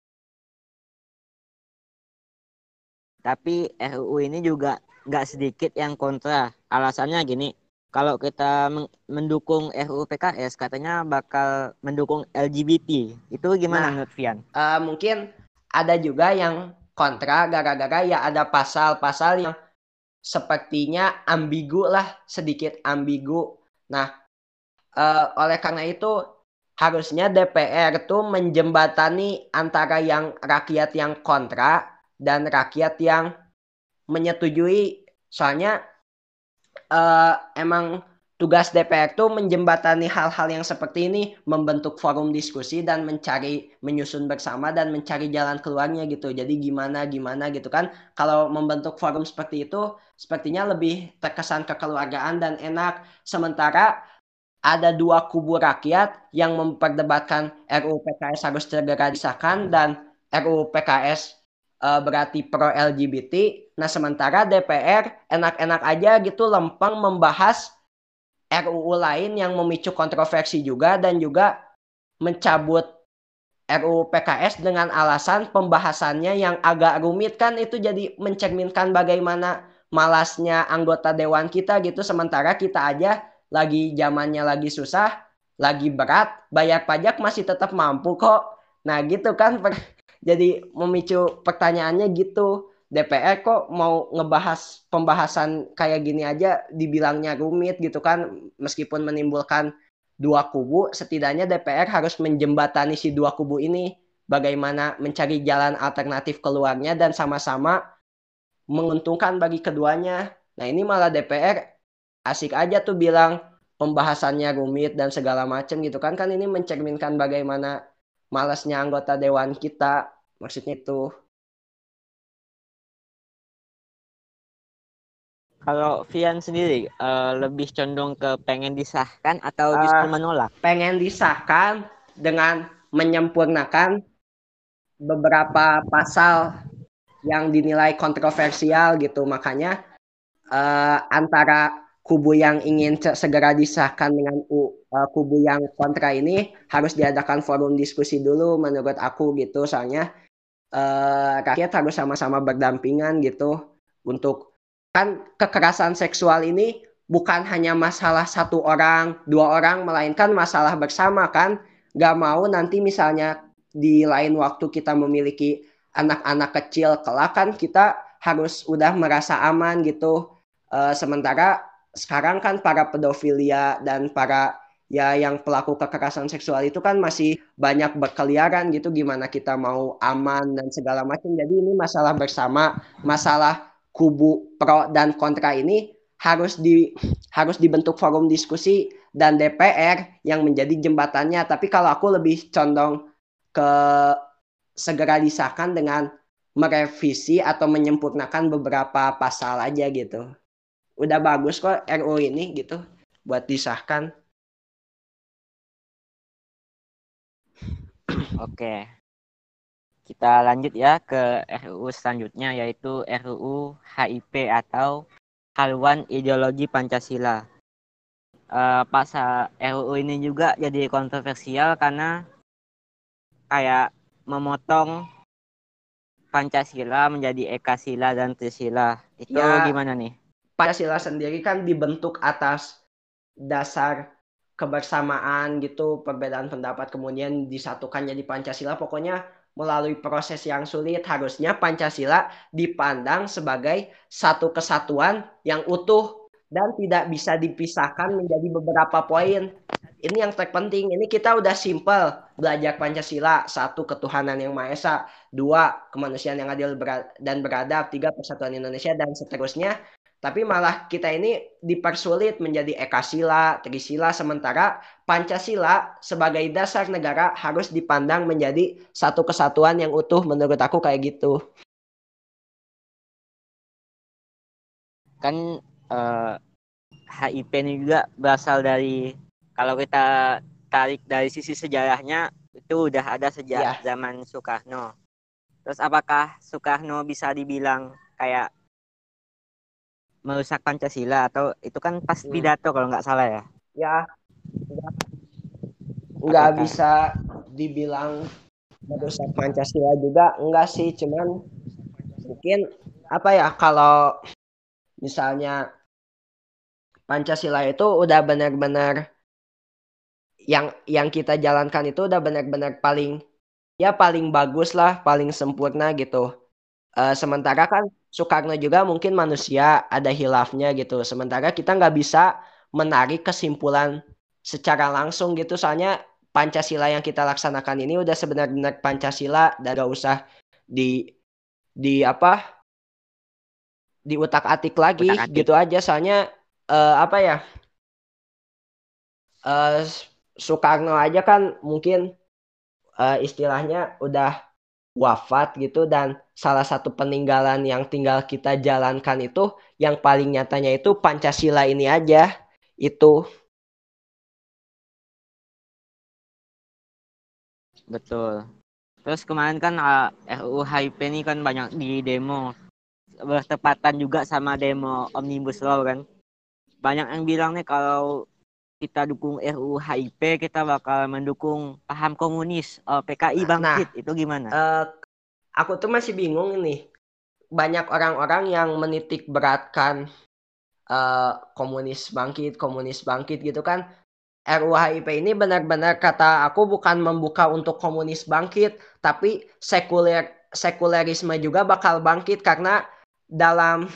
tapi RUU ini juga nggak sedikit yang kontra. Alasannya gini kalau kita mendukung RUU PKS katanya bakal mendukung LGBT. Itu gimana nah, menurut Vian? Uh, mungkin ada juga yang kontra gara-gara ya ada pasal-pasal yang sepertinya ambigu lah, sedikit ambigu. Nah, uh, oleh karena itu harusnya DPR tuh menjembatani antara yang rakyat yang kontra dan rakyat yang menyetujui. Soalnya uh, emang tugas DPR itu menjembatani hal-hal yang seperti ini, membentuk forum diskusi dan mencari menyusun bersama dan mencari jalan keluarnya gitu. Jadi gimana gimana gitu kan. Kalau membentuk forum seperti itu sepertinya lebih terkesan kekeluargaan dan enak. Sementara ada dua kubu rakyat yang memperdebatkan RUU PKS harus segera disahkan dan RUU PKS uh, berarti pro LGBT. Nah, sementara DPR enak-enak aja gitu lempeng membahas RUU lain yang memicu kontroversi juga dan juga mencabut RUU PKS dengan alasan pembahasannya yang agak rumit. Kan itu jadi mencerminkan bagaimana malasnya anggota dewan kita gitu. Sementara kita aja lagi zamannya lagi susah lagi berat bayar pajak masih tetap mampu kok. Nah gitu kan jadi memicu pertanyaannya gitu. DPR kok mau ngebahas pembahasan kayak gini aja dibilangnya rumit gitu kan meskipun menimbulkan dua kubu setidaknya DPR harus menjembatani si dua kubu ini bagaimana mencari jalan alternatif keluarnya dan sama-sama menguntungkan bagi keduanya. Nah ini malah DPR asik aja tuh bilang pembahasannya rumit dan segala macam gitu kan. Kan ini mencerminkan bagaimana malasnya anggota dewan kita. Maksudnya itu. Kalau Vian sendiri uh, lebih condong ke pengen disahkan atau uh, justru menolak? pengen disahkan dengan menyempurnakan beberapa pasal yang dinilai kontroversial gitu. Makanya uh, antara kubu yang ingin segera disahkan dengan uh, kubu yang kontra ini harus diadakan forum diskusi dulu menurut aku gitu. Soalnya uh, rakyat harus sama-sama berdampingan gitu untuk kan kekerasan seksual ini bukan hanya masalah satu orang dua orang melainkan masalah bersama kan. Gak mau nanti misalnya di lain waktu kita memiliki anak-anak kecil kelak kan kita harus udah merasa aman gitu. Uh, sementara sekarang kan para pedofilia dan para ya yang pelaku kekerasan seksual itu kan masih banyak berkeliaran gitu gimana kita mau aman dan segala macam. Jadi ini masalah bersama masalah kubu pro dan kontra ini harus di harus dibentuk forum diskusi dan DPR yang menjadi jembatannya. Tapi kalau aku lebih condong ke segera disahkan dengan merevisi atau menyempurnakan beberapa pasal aja gitu udah bagus kok RU ini gitu buat disahkan. Oke. Kita lanjut ya ke RUU selanjutnya yaitu RUU HIP atau Haluan Ideologi Pancasila. Uh, pasal RUU ini juga jadi kontroversial karena kayak memotong Pancasila menjadi Ekasila dan Trisila. Itu ya, gimana nih? Pancasila sendiri kan dibentuk atas dasar kebersamaan gitu, perbedaan pendapat kemudian disatukan jadi Pancasila. Pokoknya melalui proses yang sulit harusnya Pancasila dipandang sebagai satu kesatuan yang utuh dan tidak bisa dipisahkan menjadi beberapa poin. Ini yang terpenting. Ini kita udah simple belajar Pancasila. Satu, ketuhanan yang Maha Esa. Dua, kemanusiaan yang adil dan beradab. Tiga, persatuan Indonesia. Dan seterusnya. Tapi malah kita ini dipersulit menjadi ekasila, trisila, sementara Pancasila sebagai dasar negara harus dipandang menjadi satu kesatuan yang utuh menurut aku kayak gitu. Kan uh, eh, HIP ini juga berasal dari kalau kita tarik dari sisi sejarahnya itu udah ada sejak ya. zaman Soekarno. Terus apakah Soekarno bisa dibilang kayak merusak Pancasila atau itu kan pas hmm. pidato kalau nggak salah ya? Ya, nggak bisa dibilang merusak Pancasila juga enggak sih, cuman mungkin apa ya kalau misalnya Pancasila itu udah benar-benar yang yang kita jalankan itu udah benar-benar paling ya paling bagus lah, paling sempurna gitu. Uh, sementara kan Soekarno juga mungkin manusia ada hilafnya gitu. Sementara kita nggak bisa menarik kesimpulan secara langsung gitu. Soalnya Pancasila yang kita laksanakan ini udah sebenarnya Pancasila dan gak usah di di apa di utak atik lagi utak -atik. gitu aja. Soalnya uh, apa ya uh, Soekarno aja kan mungkin uh, istilahnya udah wafat gitu dan salah satu peninggalan yang tinggal kita jalankan itu yang paling nyatanya itu Pancasila ini aja itu. Betul. Terus kemarin kan uh, RUU HIP ini kan banyak di demo. Bertepatan juga sama demo Omnibus Law kan. Banyak yang bilang nih kalau kita dukung RUU HIP, kita bakal mendukung paham komunis, uh, eh, PKI nah, bangkit. Nah, itu gimana? Uh, aku tuh masih bingung ini. Banyak orang-orang yang menitik beratkan uh, komunis bangkit, komunis bangkit gitu kan. RUU ini benar-benar kata aku bukan membuka untuk komunis bangkit, tapi sekuler sekulerisme juga bakal bangkit karena dalam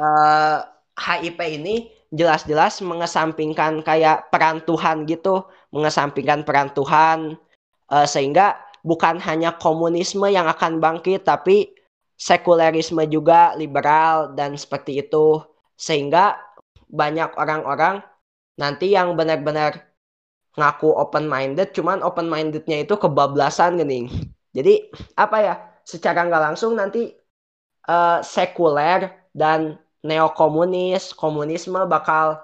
uh, HIP ini jelas-jelas mengesampingkan kayak peran Tuhan gitu, mengesampingkan peran Tuhan uh, sehingga bukan hanya komunisme yang akan bangkit tapi sekulerisme juga liberal dan seperti itu. Sehingga banyak orang-orang nanti yang benar-benar ngaku open minded cuman open mindednya itu kebablasan gini. Jadi apa ya secara nggak langsung nanti uh, sekuler dan neokomunis komunisme bakal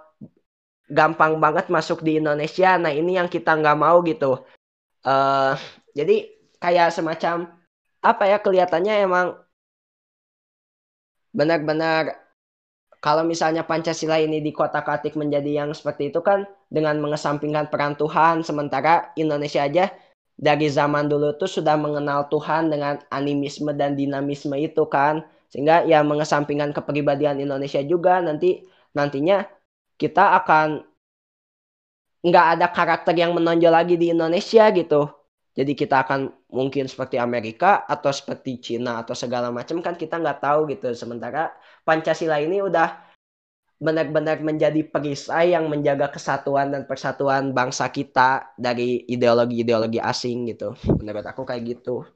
gampang banget masuk di Indonesia. Nah ini yang kita nggak mau gitu. Uh, jadi kayak semacam apa ya kelihatannya emang benar-benar kalau misalnya Pancasila ini di kota katik menjadi yang seperti itu kan dengan mengesampingkan peran Tuhan sementara Indonesia aja dari zaman dulu tuh sudah mengenal Tuhan dengan animisme dan dinamisme itu kan sehingga ya mengesampingkan kepribadian Indonesia juga nanti nantinya kita akan nggak ada karakter yang menonjol lagi di Indonesia gitu jadi kita akan mungkin seperti Amerika atau seperti Cina atau segala macam kan kita nggak tahu gitu sementara Pancasila ini udah benar-benar menjadi perisai yang menjaga kesatuan dan persatuan bangsa kita dari ideologi-ideologi asing gitu. Menurut aku kayak gitu.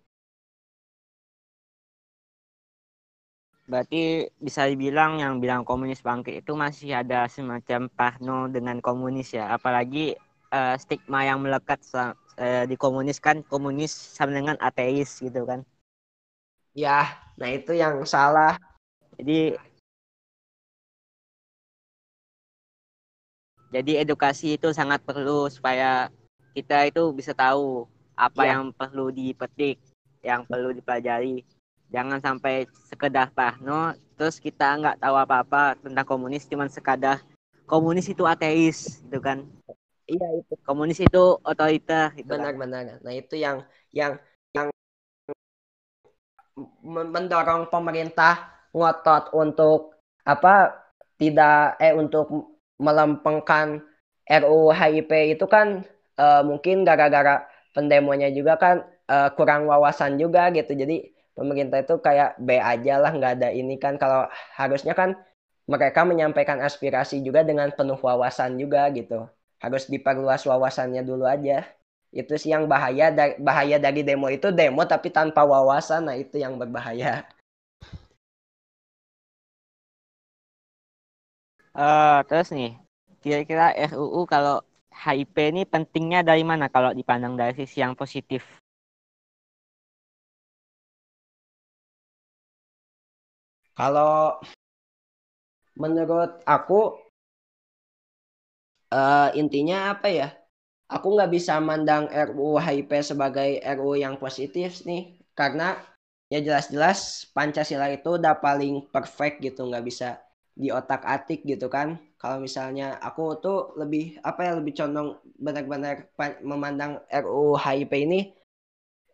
Berarti bisa dibilang yang bilang komunis bangkit itu masih ada semacam parno dengan komunis ya. Apalagi uh, stigma yang melekat uh, di komunis kan komunis sama dengan ateis gitu kan. Ya, nah itu yang salah jadi jadi edukasi itu sangat perlu supaya kita itu bisa tahu apa ya. yang perlu dipetik, yang perlu dipelajari. Jangan sampai sekedar pahno, terus kita nggak tahu apa-apa tentang komunis, cuman sekadar komunis itu ateis, gitu kan? Iya itu. Komunis itu otoriter. Gitu kan. Benar-benar. Kan? Nah itu yang yang yang mendorong pemerintah ngotot untuk apa tidak eh untuk melempengkan RUU HIP itu kan uh, mungkin gara-gara pendemonya juga kan uh, kurang wawasan juga gitu jadi pemerintah itu kayak B aja lah nggak ada ini kan. Kalau harusnya kan mereka menyampaikan aspirasi juga dengan penuh wawasan juga gitu. Harus diperluas wawasannya dulu aja. Itu sih yang bahaya dari bahaya dari demo itu demo tapi tanpa wawasan. Nah itu yang berbahaya. Uh, terus nih, kira-kira RUU kalau HIP ini pentingnya dari mana kalau dipandang dari sisi yang positif? Kalau menurut aku uh, intinya apa ya? Aku nggak bisa mandang RUU HIP sebagai RUU yang positif nih, karena ya jelas-jelas Pancasila itu udah paling perfect gitu, nggak bisa di otak atik gitu kan kalau misalnya aku tuh lebih apa ya lebih condong benar-benar memandang RUU HIP ini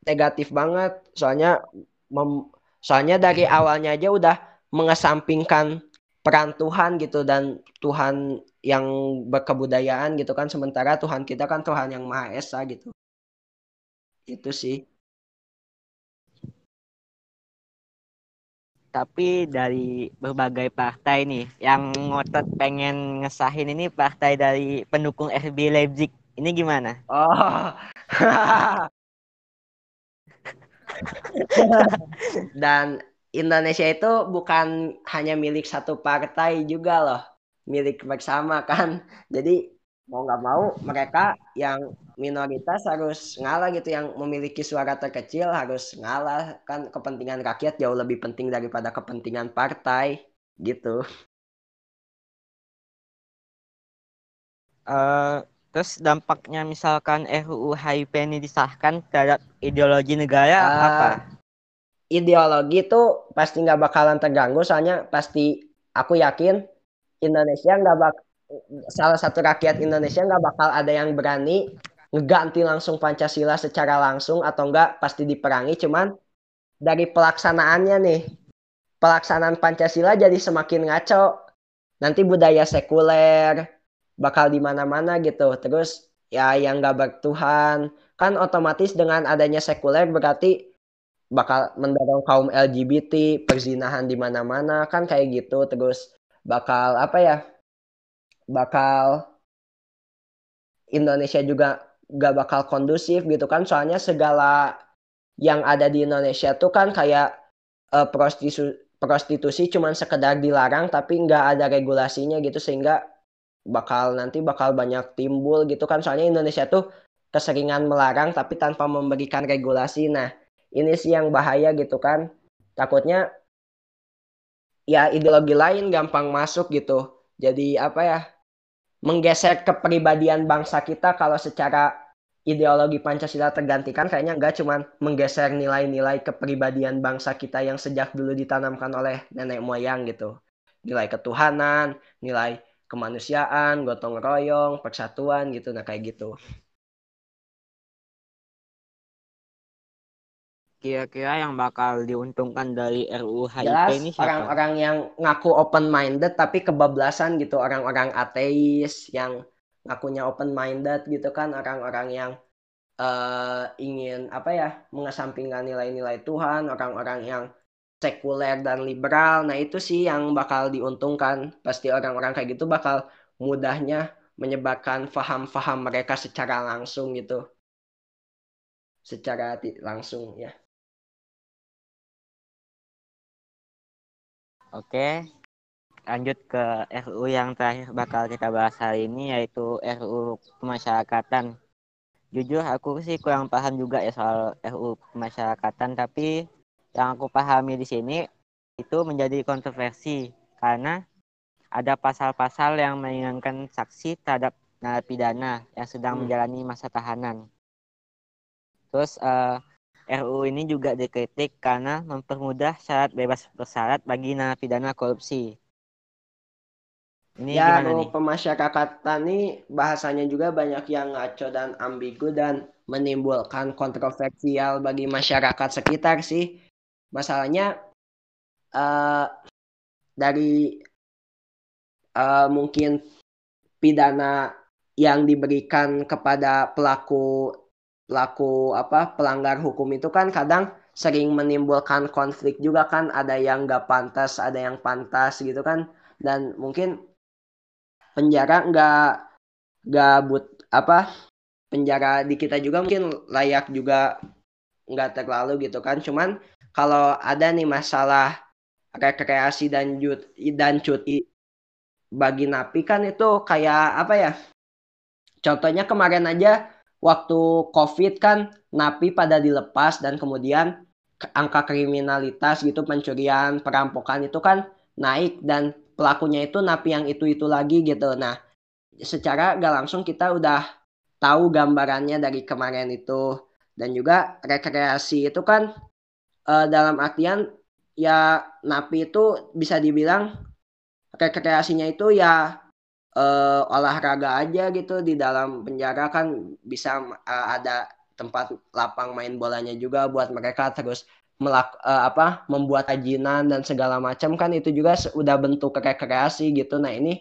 negatif banget soalnya mem, soalnya dari awalnya aja udah mengesampingkan peran Tuhan gitu dan Tuhan yang berkebudayaan gitu kan sementara Tuhan kita kan Tuhan yang Maha Esa gitu itu sih tapi dari berbagai partai nih yang ngotot pengen ngesahin ini partai dari pendukung RB Leipzig ini gimana? Oh. Dan Indonesia itu bukan hanya milik satu partai juga loh, milik bersama kan. Jadi mau nggak mau mereka yang minoritas harus ngalah gitu yang memiliki suara terkecil harus ngalah kan kepentingan rakyat jauh lebih penting daripada kepentingan partai gitu. Uh, terus dampaknya misalkan RUU HIP ini disahkan terhadap ideologi negara uh, apa? Ideologi itu pasti nggak bakalan terganggu soalnya pasti aku yakin Indonesia nggak bak salah satu rakyat Indonesia nggak bakal ada yang berani ngeganti langsung Pancasila secara langsung atau enggak pasti diperangi. Cuman dari pelaksanaannya nih pelaksanaan Pancasila jadi semakin ngaco. Nanti budaya sekuler bakal di mana-mana gitu. Terus ya yang gak bertuhan. Kan otomatis dengan adanya sekuler berarti bakal mendorong kaum LGBT perzinahan di mana-mana kan kayak gitu. Terus bakal apa ya bakal Indonesia juga gak bakal kondusif gitu kan. Soalnya segala yang ada di Indonesia tuh kan kayak uh, prostitusi prostitusi cuman sekedar dilarang tapi nggak ada regulasinya gitu. Sehingga bakal nanti bakal banyak timbul gitu kan. Soalnya Indonesia tuh keseringan melarang tapi tanpa memberikan regulasi. Nah ini sih yang bahaya gitu kan takutnya ya ideologi lain gampang masuk gitu jadi apa ya menggeser kepribadian bangsa kita kalau secara ideologi Pancasila tergantikan kayaknya nggak cuma menggeser nilai-nilai kepribadian bangsa kita yang sejak dulu ditanamkan oleh nenek moyang gitu. Nilai ketuhanan, nilai kemanusiaan, gotong royong, persatuan gitu, nah kayak gitu. Kira-kira yang bakal diuntungkan dari RUU HIP Jelas, ini siapa? Orang-orang yang ngaku open minded tapi kebablasan gitu, orang-orang ateis yang ngakunya open minded gitu kan orang-orang yang uh, ingin apa ya mengesampingkan nilai-nilai Tuhan orang-orang yang sekuler dan liberal. Nah itu sih yang bakal diuntungkan. Pasti orang-orang kayak gitu bakal mudahnya menyebarkan faham-faham mereka secara langsung gitu. Secara langsung ya Oke, lanjut ke RU yang terakhir bakal kita bahas hari ini yaitu RU pemasyarakatan. Jujur aku sih kurang paham juga ya soal RU pemasyarakatan tapi yang aku pahami di sini itu menjadi kontroversi karena ada pasal-pasal yang meringankan saksi terhadap narapidana yang sedang hmm. menjalani masa tahanan. Terus uh, eh, RU ini juga dikritik karena mempermudah syarat bebas bersyarat bagi narapidana korupsi. Ini ya, gimana nih? pemasyarakatan nih bahasanya juga banyak yang ngaco dan ambigu dan menimbulkan kontroversial bagi masyarakat sekitar sih. Masalahnya uh, dari uh, mungkin pidana yang diberikan kepada pelaku pelaku apa pelanggar hukum itu kan kadang sering menimbulkan konflik juga kan. Ada yang nggak pantas ada yang pantas gitu kan. Dan mungkin penjara nggak nggak but apa penjara di kita juga mungkin layak juga nggak terlalu gitu kan. Cuman kalau ada nih masalah rekreasi dan cuti dan cuti bagi napi kan itu kayak apa ya contohnya kemarin aja waktu covid kan napi pada dilepas dan kemudian angka kriminalitas gitu pencurian perampokan itu kan naik dan pelakunya itu napi yang itu-itu lagi gitu. Nah, secara gak langsung kita udah tahu gambarannya dari kemarin itu. Dan juga rekreasi itu kan uh, dalam artian ya napi itu bisa dibilang rekreasinya itu ya uh, olahraga aja gitu di dalam penjara kan bisa uh, ada tempat lapang main bolanya juga buat mereka terus melak uh, apa membuat ajinan dan segala macam kan. Itu juga sudah bentuk rekreasi gitu. Nah ini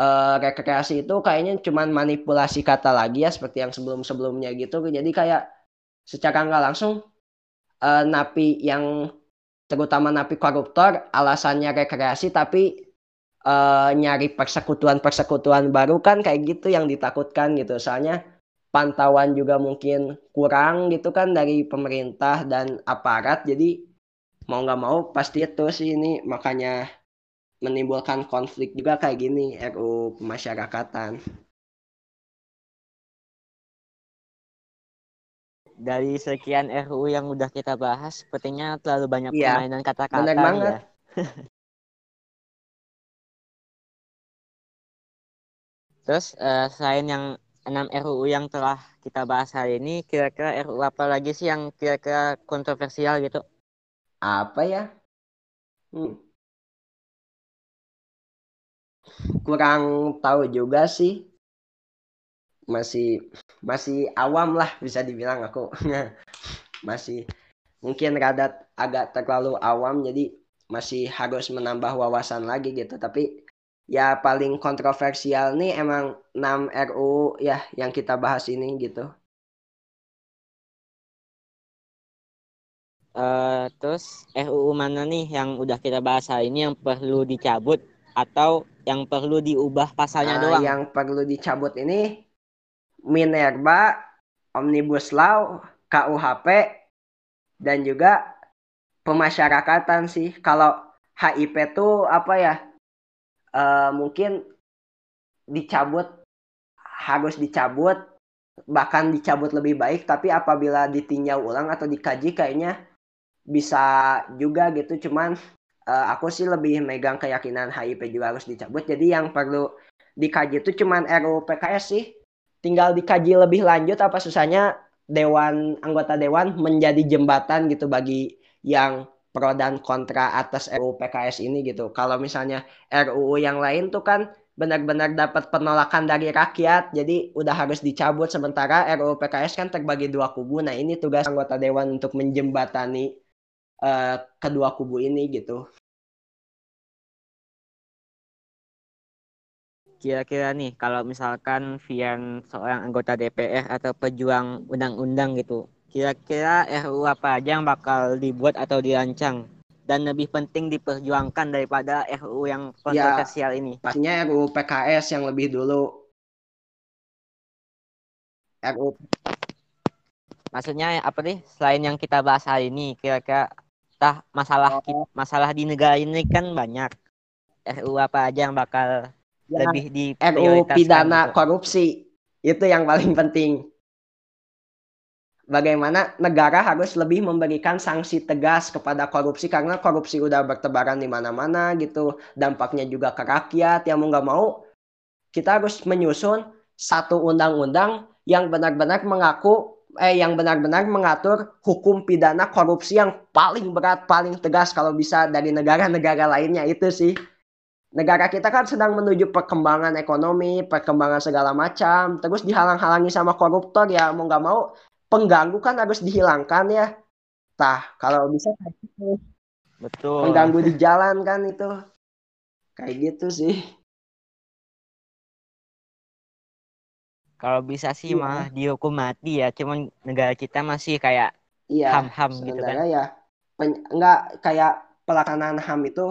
uh, rekreasi itu kayaknya cuman manipulasi kata lagi ya seperti yang sebelum sebelumnya gitu. Jadi kayak secara nggak langsung uh, napi yang terutama napi koruptor alasannya rekreasi tapi uh, nyari persekutuan persekutuan baru kan kayak gitu yang ditakutkan gitu soalnya pantauan juga mungkin kurang gitu kan dari pemerintah dan aparat jadi mau nggak mau pasti itu sih ini makanya menimbulkan konflik juga kayak gini RU pemasyarakatan. Dari sekian RU yang udah kita bahas, sepertinya terlalu banyak ya, permainan kata-kata ya. Terus uh, selain yang 6 RUU yang telah kita bahas hari ini, kira-kira RUU apa lagi sih yang kira-kira kontroversial gitu? Apa ya? Hmm. Kurang tahu juga sih. Masih masih awam lah bisa dibilang aku. masih mungkin rada agak terlalu awam jadi masih harus menambah wawasan lagi gitu. Tapi ya paling kontroversial nih emang 6 RU ya yang kita bahas ini gitu. Uh, terus RUU mana nih yang udah kita bahas hari ini yang perlu dicabut atau yang perlu diubah pasalnya uh, doang? Yang perlu dicabut ini Minerba, Omnibus Law, KUHP, dan juga pemasyarakatan sih. Kalau HIP tuh apa ya? Uh, mungkin dicabut harus dicabut bahkan dicabut lebih baik tapi apabila ditinjau ulang atau dikaji kayaknya bisa juga gitu. Cuman uh, aku sih lebih megang keyakinan HIP juga harus dicabut. Jadi yang perlu dikaji itu cuman RUU PKS sih. Tinggal dikaji lebih lanjut apa susahnya dewan anggota dewan menjadi jembatan gitu bagi yang pro dan kontra atas RUU PKS ini gitu. Kalau misalnya RUU yang lain tuh kan benar-benar dapat penolakan dari rakyat jadi udah harus dicabut. Sementara RUU PKS kan terbagi dua kubu. Nah ini tugas anggota dewan untuk menjembatani uh, kedua kubu ini gitu. Kira-kira nih kalau misalkan Vian seorang anggota DPR atau pejuang undang-undang gitu, kira-kira RUU apa aja yang bakal dibuat atau dirancang dan lebih penting diperjuangkan daripada RUU yang ya, kontroversial ya, ini? Pastinya RUU PKS yang lebih dulu. RUU Maksudnya apa nih? Selain yang kita bahas hari ini, kira-kira tah masalah oh. masalah di negara ini kan banyak RU apa aja yang bakal ya, lebih di RU pidana gitu. korupsi itu yang paling penting bagaimana negara harus lebih memberikan sanksi tegas kepada korupsi karena korupsi udah bertebaran di mana-mana gitu. Dampaknya juga ke rakyat. Yang mau nggak mau kita harus menyusun satu undang-undang yang benar-benar mengaku eh yang benar-benar mengatur hukum pidana korupsi yang paling berat, paling tegas kalau bisa dari negara-negara lainnya. Itu sih. Negara kita kan sedang menuju perkembangan ekonomi, perkembangan segala macam, terus dihalang-halangi sama koruptor ya mau nggak mau pengganggu kan harus dihilangkan ya. Tah, kalau bisa kayak gitu. Betul. Pengganggu di jalan kan itu. Kayak gitu sih. Kalau bisa sih iya. mah dihukum mati ya, cuman negara kita masih kayak iya, ham-ham gitu kan. ya enggak kayak pelaksanaan HAM itu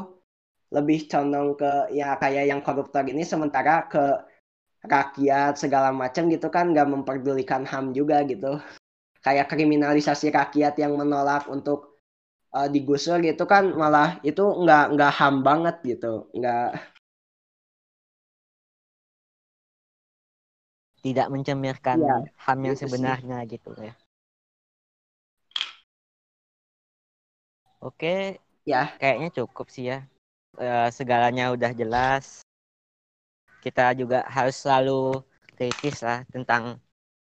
lebih condong ke ya kayak yang koruptor ini sementara ke rakyat segala macam gitu kan nggak memperdulikan HAM juga gitu. Kayak kriminalisasi rakyat yang menolak untuk uh, digusur gitu kan malah itu nggak nggak HAM banget gitu. Nggak tidak mencemirkan ya, ham yang sebenarnya sih. gitu ya. Oke, ya kayaknya cukup sih ya. E, segalanya udah jelas. Kita juga harus selalu kritis lah tentang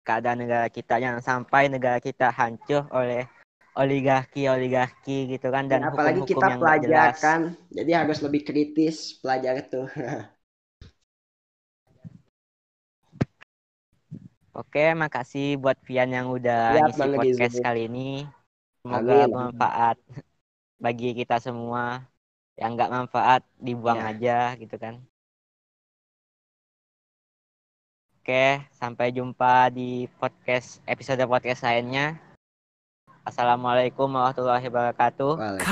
keadaan negara kita jangan sampai negara kita hancur oleh oligarki oligarki gitu kan dan, dan apalagi hukum -hukum kita pelajar kan jadi harus lebih kritis pelajar itu Oke, makasih buat Vian yang udah ya, ngisi podcast kali ini. Semoga Amin. bermanfaat bagi kita semua. Yang nggak manfaat dibuang ya. aja gitu kan. Oke, sampai jumpa di podcast episode podcast lainnya. Assalamualaikum warahmatullahi wabarakatuh.